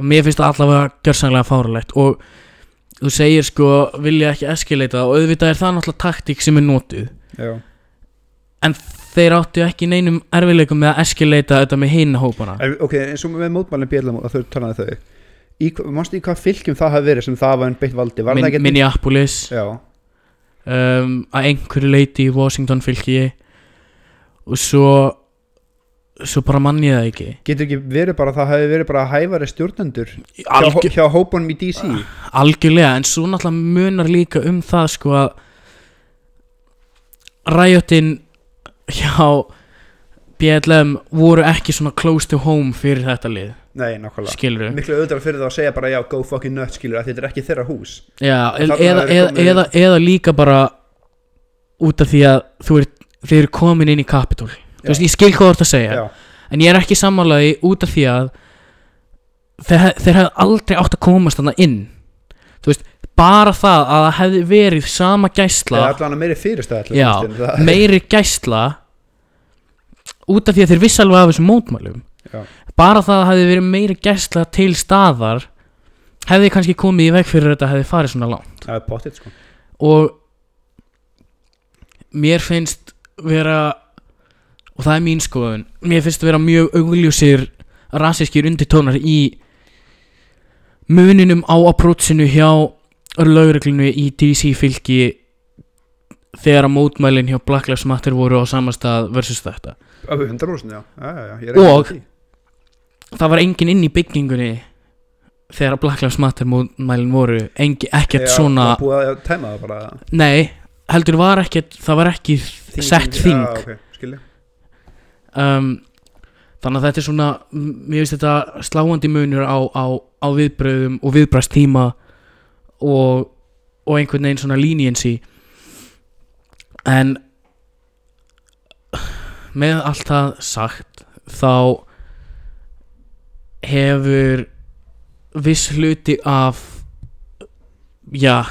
mér finnst það allavega gjörsanlega fáralegt og þú segir sko vilja ekki eskileita og auðvitað er það náttúrulega taktík sem er notuð. Já. en þeir áttu ekki neinum erfileikum með að eskileita þetta með hinn hópana. Ok, eins og með mótmælum bjöldum að þau talaði þau. Í, manstu í hvað fylgjum það hafi verið sem það var einn beitt valdi? Var Min, Minneapolis. Um, að einhverju leiti í Washington fylki og svo svo bara mann ég það ekki. Getur ekki verið bara það hafi verið bara hæfari stjórnendur hjá, Algjör, hjá hópunum í DC algjörlega en svo náttúrulega munar líka um það sko að ræjotin hjá BLM voru ekki svona close to home fyrir þetta lið. Nei, nákvæmlega. Skilur miklu auðvitað fyrir það að segja bara já, go fucking nuts skilur þetta er ekki þeirra hús. Já, eða, eða, eða, eða, líka bara út af því að þú ert þeir eru komin inn í Capitol þú veist, ég skil hvað þú ert að segja. Já, en ég er ekki sammálaði út af því að þeir, þeir hefði aldrei átt að komast þarna inn. Þú veist, bara það að það hefði verið sama það gæsla er allan að meiri fyrirstæð Já, meiri gæsla út af því að þeir vissi alveg af þessum mótmælum. Já. bara það að það hefði verið meiri gæsla til staðar hefði kannski komið í veg fyrir þetta hefði farið svona langt. Það er potið sko. Og mér finnst vera og það er mín skoðun. Mér finnst vera mjög augljósir rasískir undirtónar í muninum á approachinu hjá lögreglunu í DC fylki þegar að mótmælin hjá Black Lives Matter voru á samastað versus þetta. Öfu 100% já, já, já, já Og- það var engin inn í byggingunni þegar að Black Lives Matter mótmælin voru. Engi, ekkert svona að nei, heldur var ekkert það var ekki sett þing já, ok, skilja um, þannig að þetta er svona mér finnst þetta sláandi munur á, á, á viðbröðum og viðbröðstíma og, og einhvern veginn svona leniency. En með allt það sagt þá hefur viss hluti af já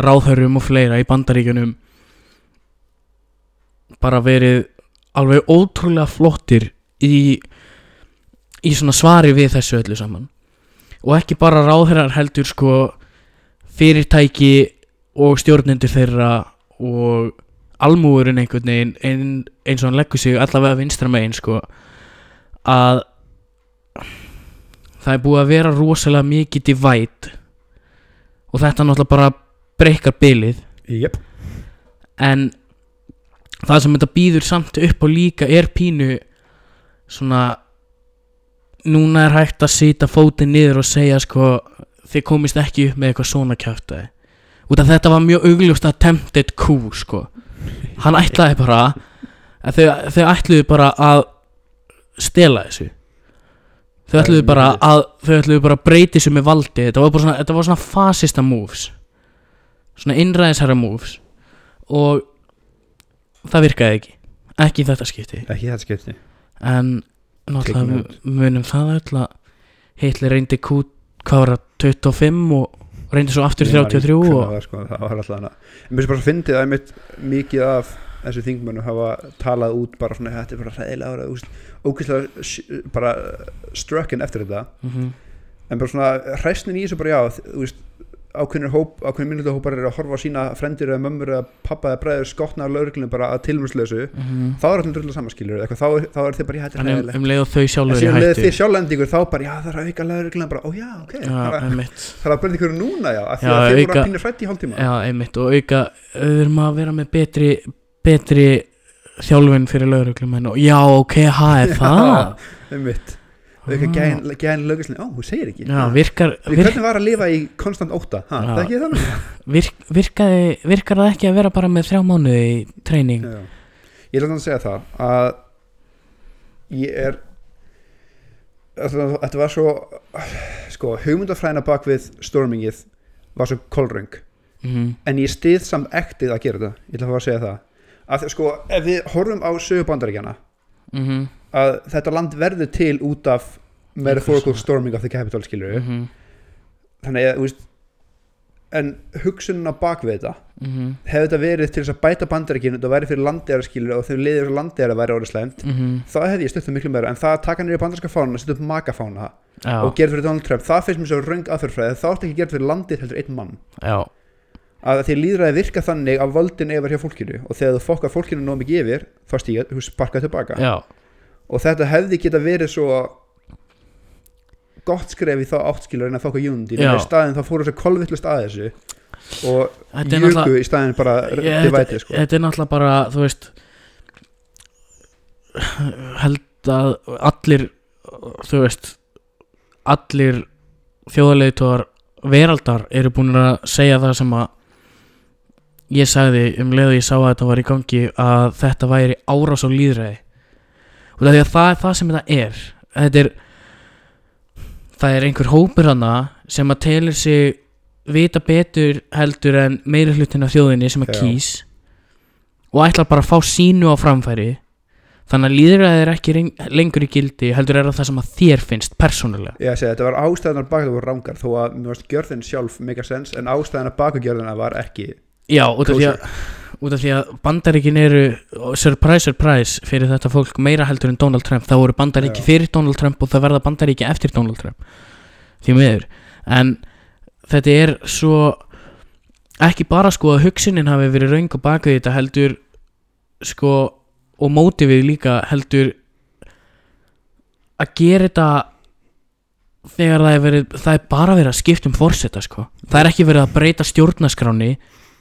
ráðhörum og fleira í bandaríkjunum bara verið alveg ótrúlega flottir í, í svona svari við þessu öllu saman. Og ekki bara ráðherrar heldur sko fyrirtæki og stjórnendur þeirra og almúurinn einhvern veginn ein, eins og hann leggur sig allavega vinstra megin sko að það er búið að vera rosalega mikið divide. Og þetta náttúrulega bara breykar bilið. Jep, en það sem þetta býður samt upp á líka er pínu svona núna er hægt að sita fótinn niður og segja sko þið komist ekki upp með eitthvað svona kjáftæði út af þetta var mjög augljóst attempted coup sko. Hann ætlaði bara að þau, þau ætluðu bara að stela þessu. Þau ætluðu bara að þau ætluðu bara að breyti þessu með valdi. Þetta var bara svona, þetta var svona fasista moves. Svona innræðisherra moves. Og það virkaði ekki. Ekki í þetta skipti. Ekki þetta skipti. En náttúrulega munum það öll að Hitler reyndi kút hvað var það 25 og reyndi svo aftur Ég var í 33 hvernig og það sko, það var alltaf hana en mér finnst bara að fyndið að einmitt mikið af þessu þingmönnum hafa talað út bara svona þetta er bara úst, ógeðslega bara strucken eftir þetta. Mhm. en bara svona hræsnin í þessu bara já þú veist ákveðnir hóp, ákveðnir minnluta hópar eru að horfa á sína frendir eða mömmur eða pappa eða bræður skotna á lauruglunum bara að tilmjömslösu Mhm. þá er allir samanskilur eitthvað, þá, er- þá er þið bara, já, þetta er en um, um leið og þau en sjálfur síðan leðið hættu. þið sjálflendingur þá bara, já það er að auka laurugluna bara, ó já, ok. Já, það er- er að byrja ykkur núna, já, af því að þið voru að pínir frætt í hálftíma. Já, einmitt og auka við erum að vera með betri betri þjálfin fyrir lauruglumenn og já, ok, ha, er það? einmitt auka gæðin, gæðin löguslinni, ó, hún segir ekki. Já, virkar, Því virk, hvernig var að lifa í konstant óta, ha, Já. það ekki þannig. Virk, virkaði, virkar það ekki að vera bara með þrjá mánuði í treyning. Ég ætla að segja það að ég er þetta var svo sko, hugmyndafræðina bak við stormingið var svo kolröng. Mm en ég stið samt ektið að gera þetta ég ætla að segja það. Að sko, ef við horfum á sögu bandaríkjana -hmm. Að þetta land verður til út af metaphorical storming of the capital skilur Mm -hmm. þannig að, veist en hugsunin á bak við þetta Mm hefði þetta verið til þess að bæta bandaríkinu þetta væri fyrir landegjara skilur og þau liðir þess að landegjara væri orðið slæmt -hmm. þá hefði ég stutt það miklu meira. En það að taka nýri bandarska fána setja upp makafána já, og gera fyrir Donald Trump það finnst mér svo röng aðferðfræði þá ertu ekki gert fyrir landið heldur einn mann. Já, að því líðræði virka þannig að völdin yfir hjá fólkinu og þegar þú fokkar fólkinu nóg mikið yfir þá stíga, þú sparkað tilbaka já, og þetta hefði geta verið svo gott skref í þá áttskilur en að fokka júndi Já. í staðin þá fóru þess að kolvillust að þessu og náttúrulega í staðin bara Ég- divæti sko. þetta er náttúrulega bara þú veist held að allir þú veist allir þjóðarleitóar veraldar eru búin að segja það sem að ég sagði um leið og ég sá að þetta var í gangi að þetta væri árás á líðræði og það er það, sem þetta er. Þetta er það er einhver hópur hana sem að telur sig vita betur heldur en meiri hlutin af þjóðinni sem að Já. kýs og ætlar bara að fá sínu á framfæri. Þannig að líðræði er ekki reng- lengur í gildi heldur er það það sem að þér finnst persónulega. Ég segi, þetta var ástæðanar bak það voru rángar þó að mér varst gjörðin sjálf mega sens en ástæðanar baku gjörðina var ekki Já, út af, því að, út af því að bandaríkin eru surprise, surprise fyrir þetta fólk meira heldur en Donald Trump. Það voru bandaríki Já. fyrir Donald Trump og það verða bandaríki eftir Donald Trump. Því miður. En þetta er svo ekki bara sko að hugsunin hafi verið raung og baka þetta heldur sko og mótivið líka heldur að gera þetta þegar það er verið það er bara verið að skipta um fórseta sko. Það er ekki verið að breyta stjórnaskráni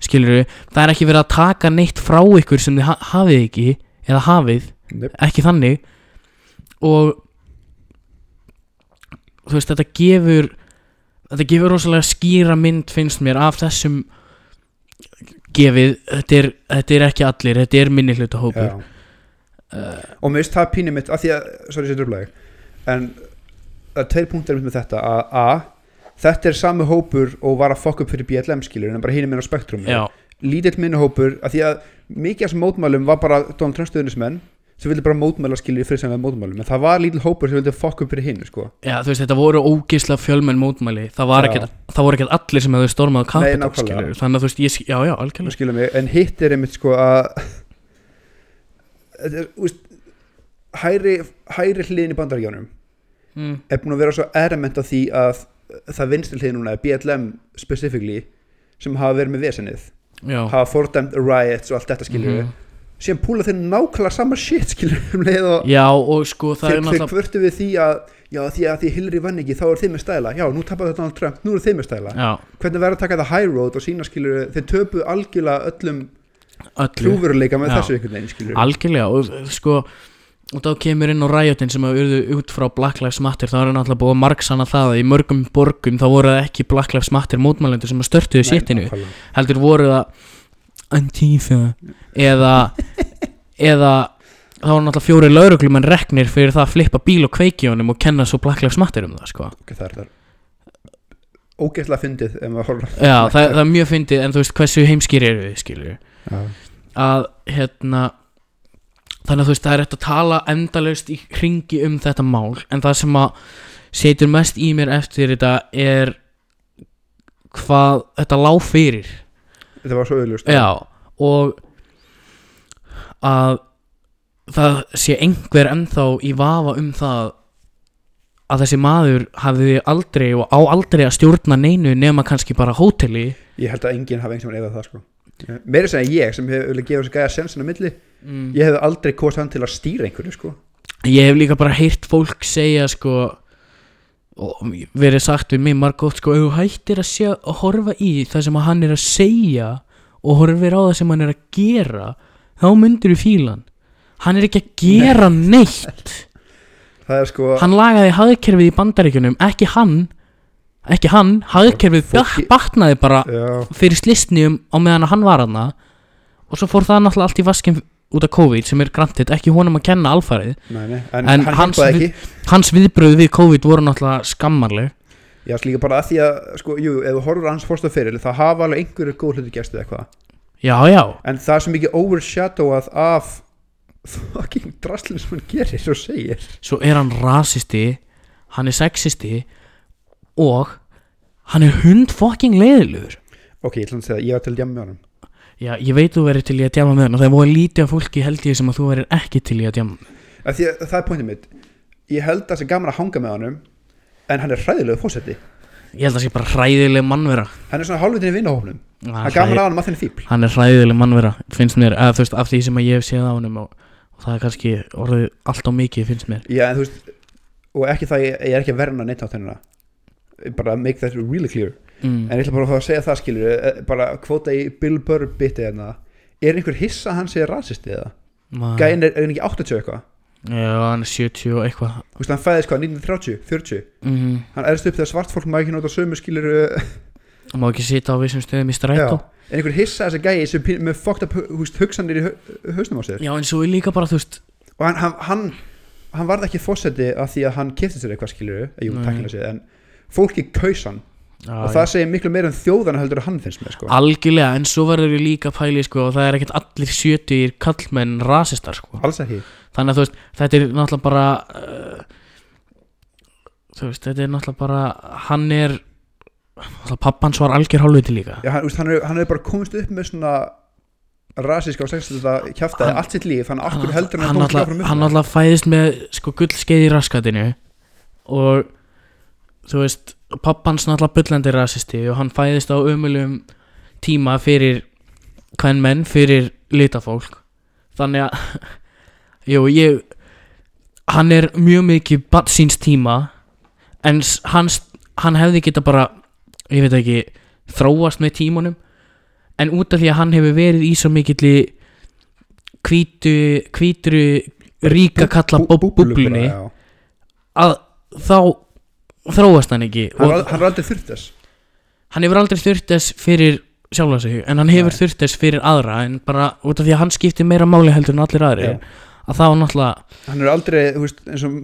skilur það er ekki verið að taka neitt frá ykkur sem þið ha hafið ekki eða hafið, Nep. ekki þannig og þú veist þetta gefur þetta gefur rosalega skýra mynd finnst mér af þessum gefið, þetta er, þetta er ekki allir þetta er minni hluta hópur Já. og mér finnst það pínir mitt af því að, sorry sér dröfleg en það er tveir punktar mitt með þetta að a, þetta er sami hópur og var að fokka upp fyrir BLM skilur en bara hinum minn á spektrum já, lítill minni hópur af því að mikið af þessum mótmælum var bara Donald Trump stöðunismenn sem vildi bara mótmæla skilur í friðsamlega mótmælum. En það var lítill hópur sem vildi fokka upp fyrir hinn sko. já, þú veist þetta voru ógislega fjölmenn mótmæli. Það, voru ekkert allir sem hefðu stormað nákvæmlega. skilur þannig að þú veist, ég, já, já, algjörlega. Skilur mig, en hitt er einmitt sko að er, hæri, hæri hliðin í bandaríkjánum mm. er búin að vera svo erement á því að það vinstri hlið núna er BLM specifically sem hafa verið með vesennið já, hafa fordæmt riots og allt þetta skilur Mhm. síðan púla þeir nákvæmlega sama shit skilur um leið og já, og sko það þeir, er þeir náttúrulega kvörtu við því að já því að því Hillary vann ekki þá er þeim með stæla. Já nú tapar þetta Donald Trump, nú er þeim með stæla. Já, hvernig verður að taka það high road og sína skilur þeir töpu algjörlega öllum öllu. trúveruleika með Já. þessu einhvern veginn skilur algjörlega og sko og þá kemur inn á ræjotin sem að urðu út frá Black Lives Matter. Þá er náttúrulega búið að margsana það að í mörgum borgum þá voru það ekki Black Lives Matter mótmælendur sem að störtuðu séttinu heldur voru það Antifa eða eða þá voru náttúrulega fjóri lauruglumenn reknir fyrir það að flippa bíl og kveiki honum og kenna svo Black Lives Matter um það sko. Ok, það er það ógeðslega fyndið já það, það er mjög fyndið en þú veist hversu heimskýri eru við skilur Já. að hérna þannig að þú veist það er eftir að tala endalaust í hringi um þetta mál en það sem að setur mest í mér eftir þetta er hvað þetta lá fyrir. Þetta var svo auðlust já og að það sé einhver ennþá í vafa um það að þessi maður hafði aldrei og á aldrei að stjórna neinu nema kannski bara hóteli. Ég held að enginn hafi einhvern veginn eða það sko. Meira sem ég sem hefur gefa þessu gæja sensin á milli mm. ég hef aldrei kosið hann til að stýra einhverju sko. Ég hef líka bara heyrt fólk segja sko og verið sagt við mig margótt sko þú hættir að, sjá, að horfa í það sem hann er að segja og horfir á það sem hann er að gera þá myndir þú fílan hann er ekki að gera neitt. Það er sko hann lagaði hagkerfið í bandaríkjunum ekki hann ekki hann, hagkerfið Fólki- batnaði bara já, fyrir slistnium á meðan hann var hana og svo fór það náttúrulega allt í vaskin út af COVID sem er grantið, ekki honum að kenna alfarið nei, nei, en, En hann hans við- hans viðbröð við COVID voru náttúrulega skammarleg. Já, sko líka bara að því að sko, jú, ef þú horfur á hans fórstu fyrir þá hafa alveg einhverju góð hluti gerst eða eitthvað. Já, já, en það er svo mikið overshadowað af fucking draslinn sem hann gerir og segir. Svo er hann rasisti hann er sexisti og hann er hund fucking leiðilegur ok, ég ætla að segja, ég var til að djama með honum já, ég veit þú verið til í að djama með hann og það er búið lítið af fólki held ég sem að þú verið ekki til í að djama að því að það er pointið mitt. Ég held að það sé gaman að hanga með honum en hann er hræðilegu fósetti ég held að það sé bara hræðileg mannvera. Hann er svona hálfutinni vinnahófnum hann er gaman að hann að þenni fíbl hann er hræðileg mannvera finnst mér, eða þú veist, af því sem að ég hef séð á honum og, og það er kannski orðið allt á mikið finnst mér. Já, en veist og ekki það, ég, ég er ekki að verna neitt á þennina bara make that really clear mm. en ég ætla bara að fá að segja það skilur eh, bara kvóta í Bill Burr biti hérna. Er einhver hissa að hann sé rasisti eða? Gæin er, er hann ekki 80 eitthvað? Já, hann er 70 og eitthvað. Þú veist hann fæðist hvað 1930, 40 mm. hann erst upp þegar svart fólk má ekki nota sömu skilur hann má ekki sitja á vissum stöðum í strætó. En einhver hissa þessi gæi sem með hu- húst, hugsanir í hau- hausnum á sér? Já, en svo er líka bara, þú veist. Og hann, hann, hann, hann varð ekki fósetti af því að hann kefti sér eitthvað skilur jú, takkilega sér, en fólki kaus hann Já, og það segir miklu meira um þjóðana heldur að hann finnst með sko. algjörlega, en svo verður við líka pæli sko, og það er ekkert allir sjötugir kallmenn rasistar sko. þannig að veist, þetta er náttúrulega bara uh, veist, þetta er náttúrulega bara hann er pappans var algjör hálfviti líka Já, hann, úst, hann, er, hann er bara komist upp með svona rasíska og sexista kjaftaði Hann- allt sitt líf þannig að okkur heldur hann hann að hann náttúrulega fæðist með sko gullskeið í raskatinu og þú veist pappans náttúrulega bullandi rasisti og hann fæðist á umulum tíma fyrir hvern menn, fyrir litafólk. Þannig að jú, ég hann er mjög mikið síns tíma en hans, hann hefði geta bara ég veit ekki, þróast með tímunum en út af því að hann hefur verið í svo mikilli hvítu hvítru ríka kalla Bú- bú- búblu búblunni að þá þróast hann ekki hann, og hann er aldrei þurft þess hann hefur aldrei þurft þess fyrir sjálfa sig en hann hefur Nei. þurft þess fyrir aðra en bara út af því að hann skiptir meira máli heldur en allir aðri Já. að þá náttúrulega hann er aldrei þú veist, eins og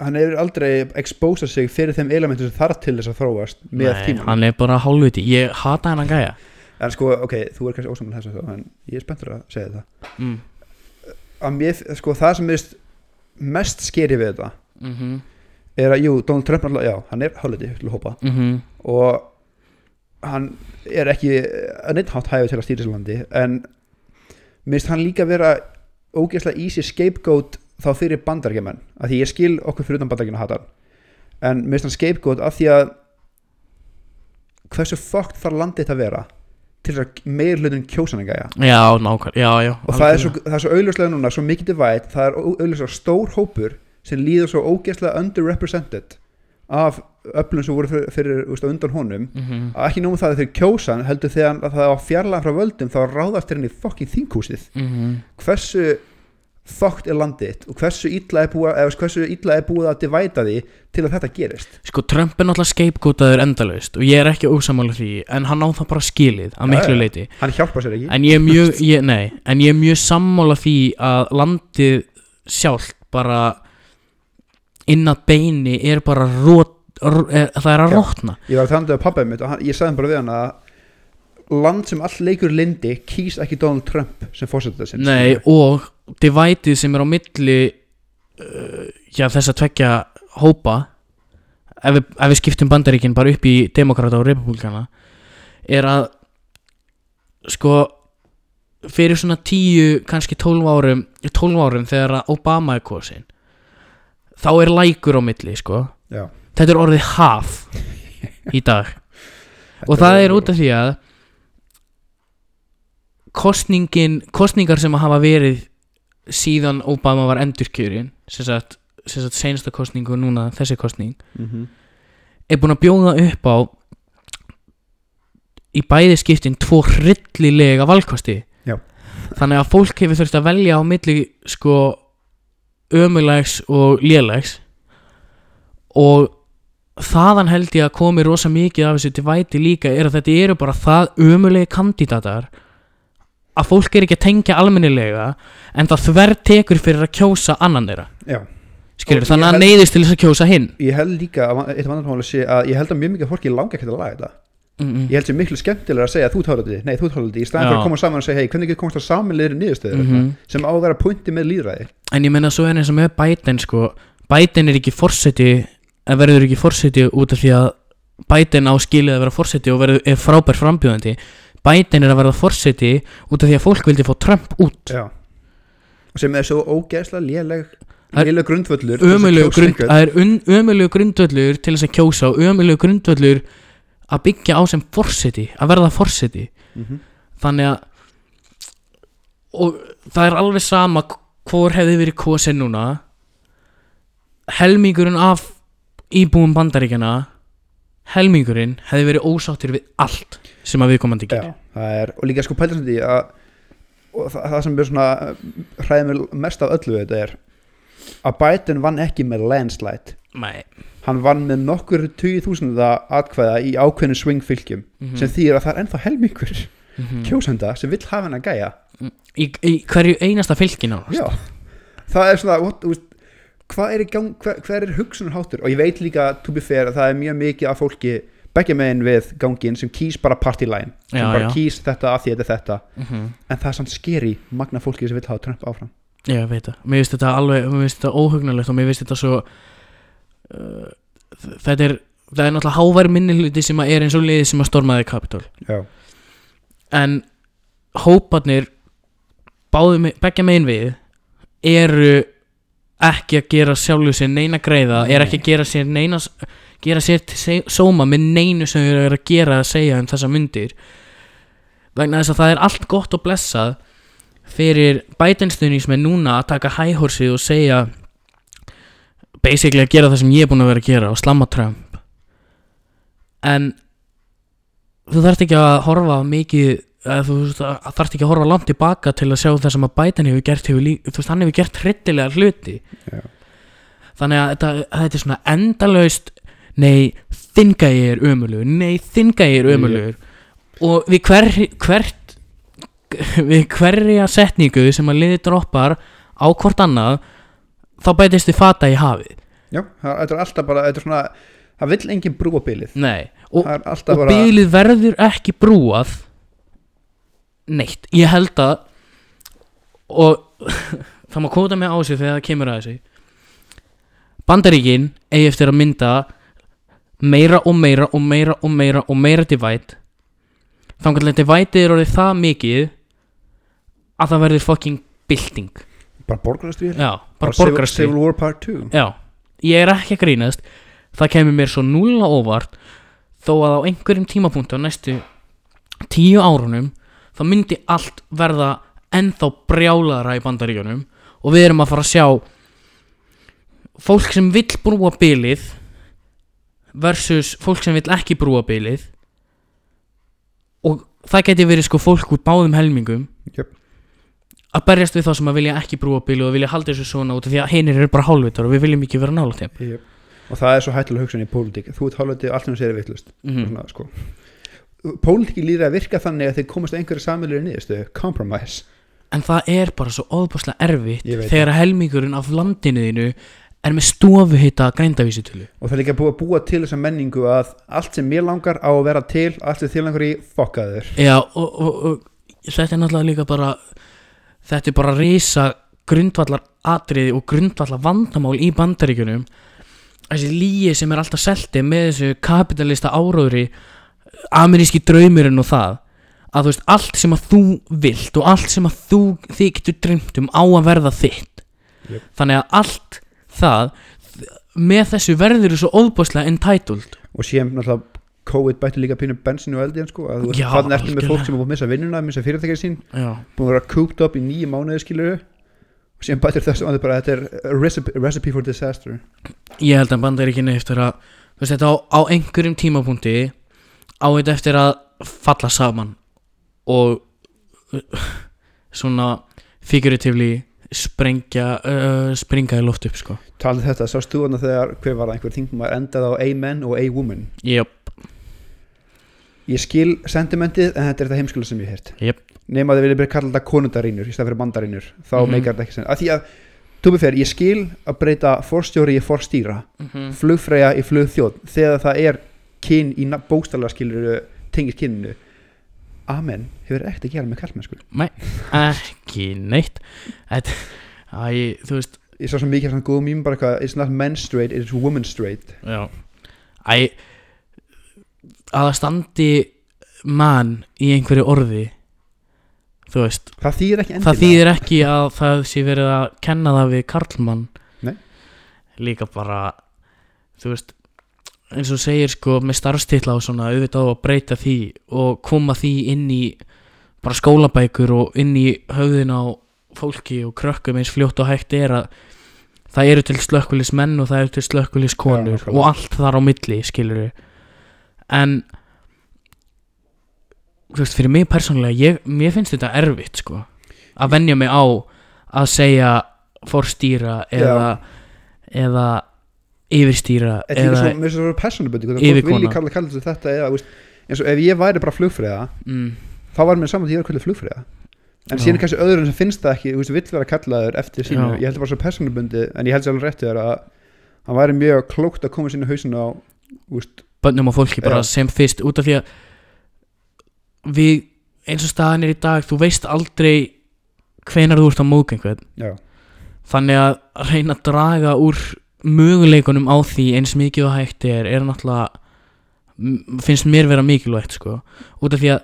hann hefur aldrei exposað sig fyrir þeim elementum sem þarf til þess að þróast með Nei, tíma hann er bara hálfviti, ég hata hann að gæja en sko, ok, þú er kannski ósaman þess að það en ég er spenntur að segja það mm. að mér, sko, það sem er mest skeri við þetta mm -hmm. Er að, jú, Donald Trump náttúrulega, já, hann er hálfleiti til að hópa Mm og hann er ekki að neitt hátt hæfið til að stýra þessu landi en minnst hann líka vera ógeðslega easy scapegoat þá fyrir bandarækjumenn að því ég skil okkur fyrir utan bandarækjuna hata hann. En minnst hann scapegoat af því að hversu fucked þarf landið þetta að vera til þess að meir hlutin kjósan að gæja? Já, nákvæm, já, já og það er, svo, það er svo auðljóslega núna svo mikið divide, það er auðljóslega stór hópur sem líður svo ógeðslega underrepresented af öflum sem voru fyrir, fyrir úst, undan honum mm -hmm. að ekki nómum það að þeir kjósan heldur þegar að það var fjarlæðan frá völdum þá ráðast þeir í fokkin þinghúsið Mhm. hversu þokkt er landið og hversu illa er búið, eða hversu illa er búið að divæta því til að þetta gerist Sko, Trump er náttúrulega skeipgótaður endalaust og ég er ekki ósamála því en hann á það bara skilið að miklu já. leiti hann hjálpar sér ekki en ég er mjög, ég, nei, en ég er mjög sammála því að landið sjálft bara inn að beini er bara rót, er, það er að rótna ég var að tala um þetta af pappa mitt og hann, ég sagði bara við hann að land sem all leikur lindi kýs ekki Donald Trump sem fórsetið þessum Nei, og divætið sem er á milli uh, já, þess að tvekja hópa ef við, ef við skiptum bandaríkin bara upp í demokrata og republikana er að sko fyrir svona tíu, kannski 12 árum 12 árum þegar Obama er kosin þá er lækur á milli, sko Já. þetta er orðið haf í dag og það er út af því að kostningin kostningar sem að hafa verið síðan Obama var endurkjörin sem sagt, sem sagt seinasta kostningu og núna þessi kostning mm -hmm. er búin að bjóða upp á í bæði skiptin tvo hryllilega valkosti Já. þannig að fólk hefur þurft að velja á milli sko ömulegs og lélegs. Og þaðan held ég að komi rosa mikið af þessu til væti líka er að þetta eru bara það ömulegi kandidatar að fólk er ekki að tengja almennilega en það þver tekur fyrir að kjósa annan þeirra. Já. skilur þannig að held- neyðist til þess að kjósa hinn. Ég held líka að að ég held að mjög mikið fólki langa ekkert að laga þetta mm -mm. ég held sem miklu skemmtilega að segja að þú því nei þú því í staðan fyrir að koma saman og segja hei hvernig getur komast að samanleiri niðurstöður Mhm. sem á að vera pointi með líðræði En ég meina svo er eins og með Biden sko. Biden er ekki forseti en verður ekki forseti út af því að Biden á skilið að vera forseti og verður, er frábær frambjóðandi. Biden er að verða forseti út af því að fólk vildi fá Trump út. Já. sem er svo ógeðslega léleg léleg grundvöllur það er ömulegu grundvöllur að byggja á sem forseti að verða forseti. Mhm. þannig að og það er alveg sama hvor hefði verið kosin núna. Helmingurinn af íbúum bandaríkjana helmingurinn hefði verið ósáttur við allt sem að viðkomandi Já, gerir er, og líka sko því að og það, það sem er svona hræðið mér mest af öllu við þetta er að Biden vann ekki með landslide. Nei hann vann með nokkur 20.000 atkvæða í ákveðinu swingfylgjum Mhm. sem þýðir að það er ennþá helmingur Mhm. kjósenda sem vill hafa hann að gæja í, í hverju einasta fylgin á það er svona what, veist, hvað er hver, er hugsunarháttur og ég veit líka, to be fair, að það er mjög mikið af fólki begja megin við gangin sem kýs bara party line sem Já, bara já. kýs þetta að því þetta þetta Mhm. en það er samt skeri magna fólki sem vil hafa Trump áfram Ég veit það, mér finnst þetta alveg mér finnst þetta óhugnulegt og mér finnst þetta svo þetta er það er náttúrulega háværi minni hluti sem að er eins og liði sem að stormaði Capitol. Já, en hóparnir báðu beggja megin við eru ekki að gera sjálfu sér neina greiða er ekki að gera sér neina gera sér til sóma með neinu sem þeir eru að gera að segja um þessa myndir vegna þess að það er allt gott og blessað fyrir bætenstuðningsmenn núna að taka hæhorsið og segja basically að gera það sem ég er búin að vera að gera og slamma Trump. En þú þarft ekki að horfa mikið þú þarft ekki að horfa langt tilbaka til að sjá það sem að Biden hefur gert hefur líka, þú veist, hann hefur gert hryllilega hluti. Já. þannig að þetta, að þetta er svona endalaust nei, þinn gæi er ömulugur nei, þinn gæi er ömulugur og við hver, hvert við hverja setningu sem að liði droppar á hvort annað þá bætist þið fata í hafið. Já, það þetta er alltaf bara er svona, það vill engin brúa bilið nei, og, og bara bylið verður ekki brúað neitt, ég held að og það má kóta mig á sig þegar það kemur að þessu. Bandaríkin eigi eftir að mynda meira og meira og meira og meira og meira divide. Þannig að divide er orðið það mikið að það verður fucking bylting bara borgarastríð? Já, bara Civil, borgarastríð. Civil War Part 2 Já, ég er ekki að grínast. Það kemur mér svo núla óvart Þó að á einhverjum tímapunktu á næstu tíu árunum þá myndi allt verða ennþá brjálaðara í bandaríkjunum og við erum að fara að sjá fólk sem vill brúa bilið versus fólk sem vill ekki brúa bilið. Og það geti verið sko fólk úr báðum helmingum Jöp. Að berjast við þá sem að vilja ekki brúa bilið og vilja halda þessu svona út því að hinir eru bara hálfvitar og við viljum ekki vera nála þeim. Yep. og það er svo hættilega hugsun í pólitík. Þú ert hálfandi allt sem þú segir er vittlust mm. svona, sko. pólitíki líður að virka þannig að þeir komast að einhverju samilur niðurstöðu. Compromise. En það er bara svo óðbúslega erfitt Ég þegar helmingurinn af landinu þínu er með stofuhita grændavísitölu og það er líka búið að búa til þessa menningu að allt sem mér langar á að vera til allt sem þér langar í fokkaður Já, og, og, og þetta er náttúrulega líka bara þetta er bara risa grundvallar atriði og grundvallar vandamál í bandaríkjunum. Þessi líi sem er alltaf selti með þessu kapitalista áróðri ameríski draumurinn og það að þú veist, allt sem að þú vilt og allt sem að þú þig getur dreymt um á að verða þitt. Jöp. þannig að allt það með þessu verður þú svo óðbúslega entitled. Og síðan náttúrulega COVID bætti líka pínu bensinu og eldi sko, að þú veist þannig ertu með algjörlega. fólk sem er búið að missa vinnuna missa fyrirtækja sín, Já, búið að vera cooped up í nýju mánuði skilur og síðan bættir þessu að bara þetta er recipe, recipe for disaster. Ég held að bandaríkinu eftir að veist þetta á, á einhverjum tímapunkti á þetta eftir að falla saman og uh, svona figuratively sprengja uh, springa í loft upp sko. Talið þetta, sást þú hana þegar hver var það einhver þingum að endaði á a man og a woman jöp, ég skil sentimentið en þetta er þetta heimskula sem ég hef jöp, nema að þið viljið byrja að kalla þetta konundarínur í stað fyrir mandarínur þá mm meikar þetta ekki sen að því að, tóbi fyrir, ég skil að breyta forstjóri í forstýra Mhm. flugfreyja í flugþjóð þegar það er kyn í bóstalega skilur tengis kyninu. Amen, hefur ekkert að gera með kallmennsku ekki neitt. Þetta, æ, þú veist. Ég sá svo mikið af svona góðum mým bara eitthvað it's not men straight, it's woman straight. Já, æ að það standi mann í einhverju orði þú veist það þýðir ekki það þýðir ekki að það sé verið að kenna það við karlmann Nei. líka bara þú veist eins og segir sko með starfstitla og svona auðvitað á að breyta því og koma því inn í bara skólabækur og inn í höfðin á fólki og krökkum eins fljótt og hægt er að það eru til slökkulis menn og það eru til slökkulis konur nákvæmlega. og allt þar á milli skilur við en þú veist fyrir mig persónulega ég, mér finnst þetta erfitt sko að venja mig á að segja forstýra eða eða yfirstýra eða svo, mér finnst það svo persónubundi fólk yfirkona. vilji kalla, kalla þetta eða, veist, eins og ef ég væri bara flugfreyða mm, þá var mér saman því að ég að kalla flugfreyða en síðan er kannski öðrum sem finnst það ekki veist, vill vera kallaður eftir sínu. Já. ég held það bara svo persónubundi en ég held sér alveg réttu þér að hann væri mjög klókt að koma sínu hausin á veist, bönnum og fólki bara sem fyrst út af því að við eins og staðan er í dag þú veist aldrei hvenar þú ert einhvern. Já, þannig að reyna að draga úr möguleikunum á því eins mikið og hægt er er náttúrulega finnst mér vera mikilvægt sko. Út af því að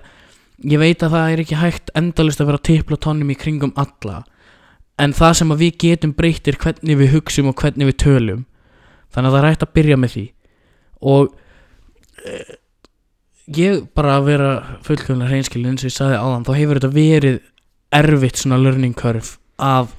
ég veit að það er ekki hægt endalist að vera að tipla tónum í kringum alla. En það sem við getum breytt er hvernig við hugsum og hvernig við tölum. Þannig að það er hægt að byrja með því. Og ég bara að vera fullkvæmlega hreinskilin eins og ég sagði áðan þá hefur þetta verið erfitt svona learning curve að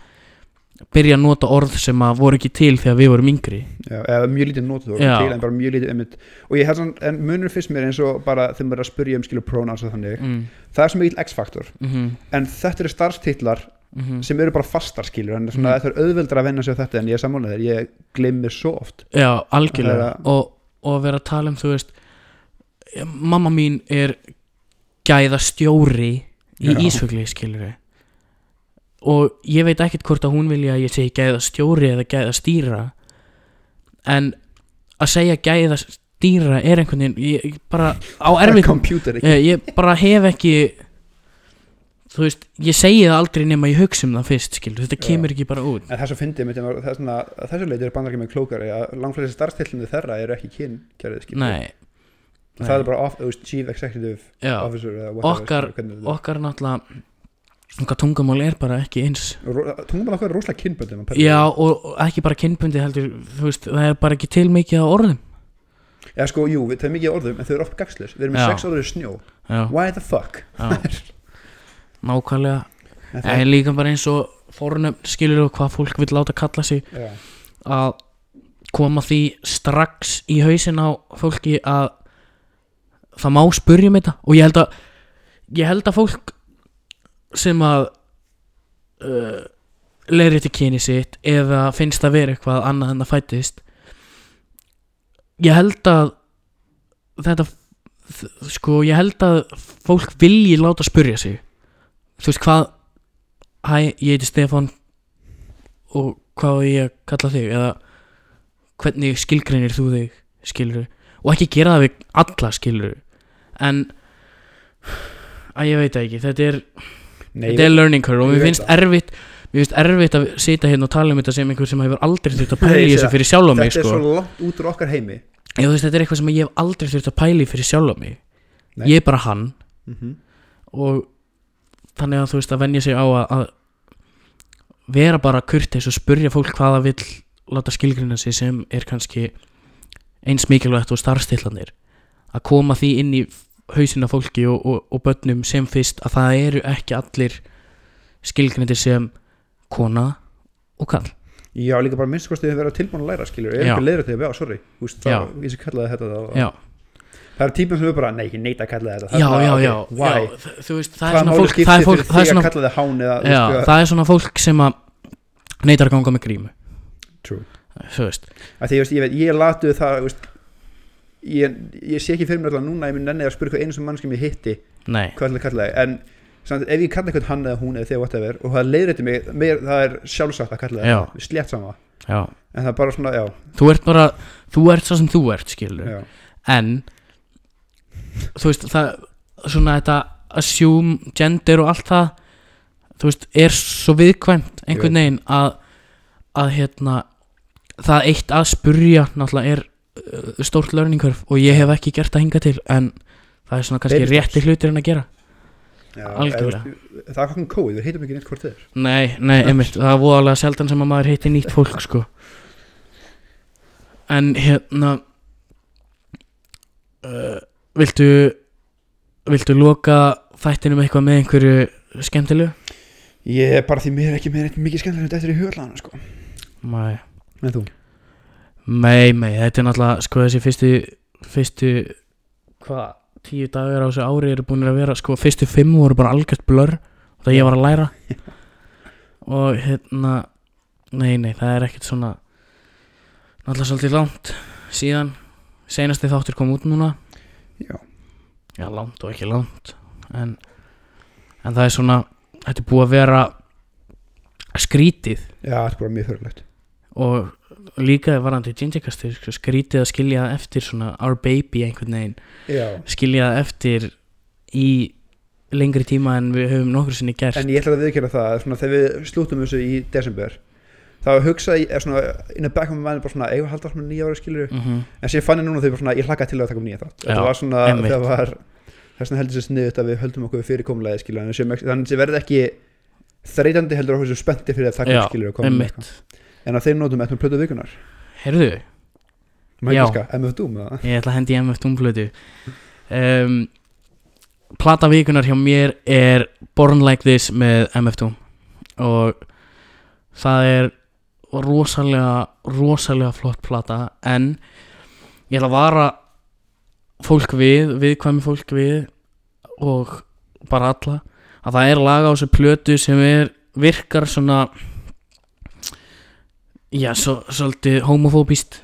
byrja að nota orð sem að voru ekki til þegar við vorum yngri já, eða mjög lítið og Já. til en bara mjög lítið einmitt og ég hef svona, en munur fyrst mér eins og bara þegar maður er að spyrja um skilur pronouns og þannig mm. það er svo mikill X-faktor Mm -hmm. en þetta eru starfstitlar Mm sem eru bara fastar skilur en svona, Mhm. þetta er auðveldra að venna sig á þetta en ég er sammálið þér, ég gleymir svo oft Já, algjörlega er og, og að vera að tala um, þú veist mamma mín er gæða stjóri í Já. Ísfugli, skilur við og ég veit ekkert hvort að hún vilja að ég segi gæða stjóri eða gæða stýra en að segja gæða stýra er einhvern veginn ég, bara á computer ekki. Ég, bara hef ekki þú veist, ég segi það aldrei nema ég hugsa um það fyrst, skilur, þetta kemur ekki bara út. En þess að fyndi það er svona, þessu leiti er bandar ekki með klókari að langflestir starfstillinu þeirra eru ekki kyngerðið skilur. Nei, það er bara off, veist, chief executive já, officer eða whatever, Okkar- hvernig þetta er. okkar náttúrulega okkar tungumál er bara ekki eins. Ró- tungumál okkar er rosalega kynböndum Já, og, og ekki bara kynbundi heldur þú veist, það er bara ekki til mikið á orðum. Já sko, jú, við- er mikið orðum en þau eru oft gagslis, við erum með Já. sex orður í snjó. Já, why the fuck? Já. Nákvæmlega. En Það er líka bara eins og fórnöfn skilur og hvað fólk vil láta kalla sig? Já, að koma því strax í hausin á fólki að það má spurja um þetta og ég held að ég held að fólk sem að uh, leiri til kyni sitt eða finnst að vera eitthvað annað en það fættist ég held að þetta sko ég held að fólk vilji láta spurja sig. Þú veist hvað hæ, ég heiti Stefán og hvað á ég að kalla þig? eða hvernig skilgreinir þú þig? Skilur og ekki gera það við alla skilur en að ég veit ekki þetta er, Nei, þetta er learning curve og mér finnst það. erfitt mér finnst erfitt að sita hérna og tala um þetta sem einhver sem hefur aldrei þurft að sé þessu fyrir sjálf á mig þetta er sko. svo langt út úr okkar heimi ég, þú veist, þetta er eitthvað sem ég hef aldrei þurft að pæla í fyrir sjálf á mig Nei. ég er bara hann mm og þannig að þú veist að venja sig á að, að vera bara kurteis og spurja fólk hvað það vill láta skilgrina sig sem er kannski eins mikilvægt og starfstillanir að koma því inn í hausina fólki og, og, og börnum sem fyrst að það eru ekki allir skilgrindir sem kona og kall Já, líka bara minnst kostið að vera tilbúin að læra skilur er Já. ekki leiður til að, já, sorry. Úst, það, ég sem kallaði þetta já, það er típum sem við bara, nei, ég neita að kalla þetta. Það er já, já, já, það er fólk það er fólk, það er svona, þið hán eða, já, veist, það er svona fólk sem að neytar að ganga með grímu. True. þú veist, ég ég veit, ég latu það þú veist, ég, ég sé ekki fyrir mér alltaf núna ég mun nenni að hvað einu sem mannskjum ég hitti nei. hvað ætla að kalla það, en samt, ef ég kalla eitthvað hann eða hún eða þegar whatever og það leiðir þetta mig, mér, það er sjálfsagt að kalla það, slétt sama. Já. en það er bara svona, já, þú ert bara, þú ert svo sem þú ert skilur já, en þú veist það svona þetta assume gender og allt það þú veist er svo viðkvæmt einhvern veginn að að hérna það eitt að spurja náttúrulega er stórt learning curve og ég hef ekki gert það hinga til en það er svona kannski Baby rétti hlutir en að gera. Já Algjörlega. eða, það er hvað kóið, við heitum ekki neitt hvort þið er. Nei, nei, einmitt, það er voðalega sjaldan sem að maður heiti nýtt fólk sko. En hérna uh, viltu viltu loka þættinum eitthvað með einhverju skemmtilegu? ég er bara því mér er ekki með neitt mikið skemmtilegt eftir í hugallana sko. Nei, en þú, mei, mei, þetta er náttúrulega sko þessi fyrstu fyrstu, hvað tíu dagar á þessu ári eru búin að vera sko fyrstu fimm voru bara algjört blur það ég var að læra. Og hérna nei, nei, það er ekkert svona náttúrulega svolítið langt síðan. Seinasti þáttur kom út núna. Já, já, langt og ekki langt en, en það er svona þetta er búið að vera skrítið. Já, það er bara mjög fyrirlegt og líka varandi Gingercast sko, skrítið að skilja það eftir svona Our Baby einhvern veginn. Já, skilja það eftir í lengri tíma en við höfum nokkur sinni gert. En ég ætla að viðkjöra það að svona, þegar við slútum þessu í desember þá hugsaði ég, svona, in the back of my mind bara svona, eigum að halda svona nýja ára skilur mm en sér fann ég núna þegar bara svona, ég hlakkaði til að taka um nýja þátt. Þetta var svona, einmitt. það var þess vegna heldur sér sniðut að við höldum okkur við fyrirkomulegi skilur þannig að verði ekki þreytandi heldur okkur svo spennti fyrir að taka um skilur og koma. En á þeim nótum eftir plötu vikunar Heyrðu, Má Já. MF Doom eða? ég ætla að hendi MF Doomblötu um, Plata vikunar hjá mér er Born Like This með MF Doom og það er rosalega rosalega flott plata en ég ætla að vara fólk við, viðkvæmi fólk við og bara alla að það er laga á þessu plötu sem er virkar svona já, svo, svolítið homofóbist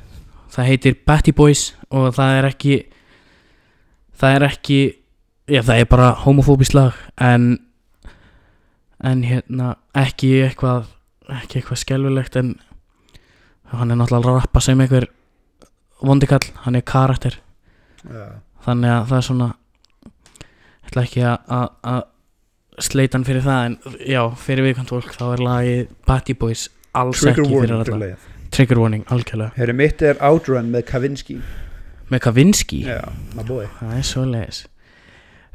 það heitir Batty Boys og það er ekki það er ekki já, það er bara homofóbist lag en en hérna ekki eitthvað ekki eitthvað skelfilegt en hann er náttúrulega að rappa sem einhver vondikall, hann er karakter. Já. þannig að það er svona ég ætla ekki að- sleita hann fyrir það en já, fyrir viðkvæmt fólk þá er lagið Batty Boys alls Trigger ekki fyrir alla. Trigger warning, algjörlega. Herri mitt er Outrun með Kavinsky. Með Kavinsky? Já, my boy. Það er svo leiðis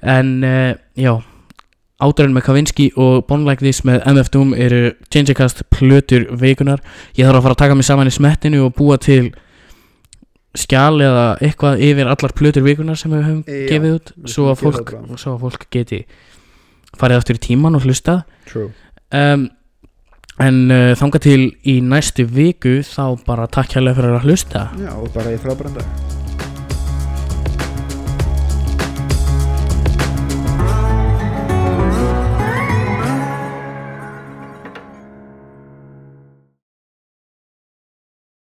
en uh, já Áturinn með Kavinsky og Born Like This með MF Doom eru Changecast plötur vikunar ég þarf að fara að taka mig saman í smettinu og búa til skjal eða eitthvað yfir allar plötur vikunar sem við höfum Já, gefið út svo að, fólk, svo að fólk geti farið aftur í tíman og hlustað. True. Um, en uh, þanga til í næstu viku þá bara takk hérlega fyrir að hlusta. Já, og bara í frábæranda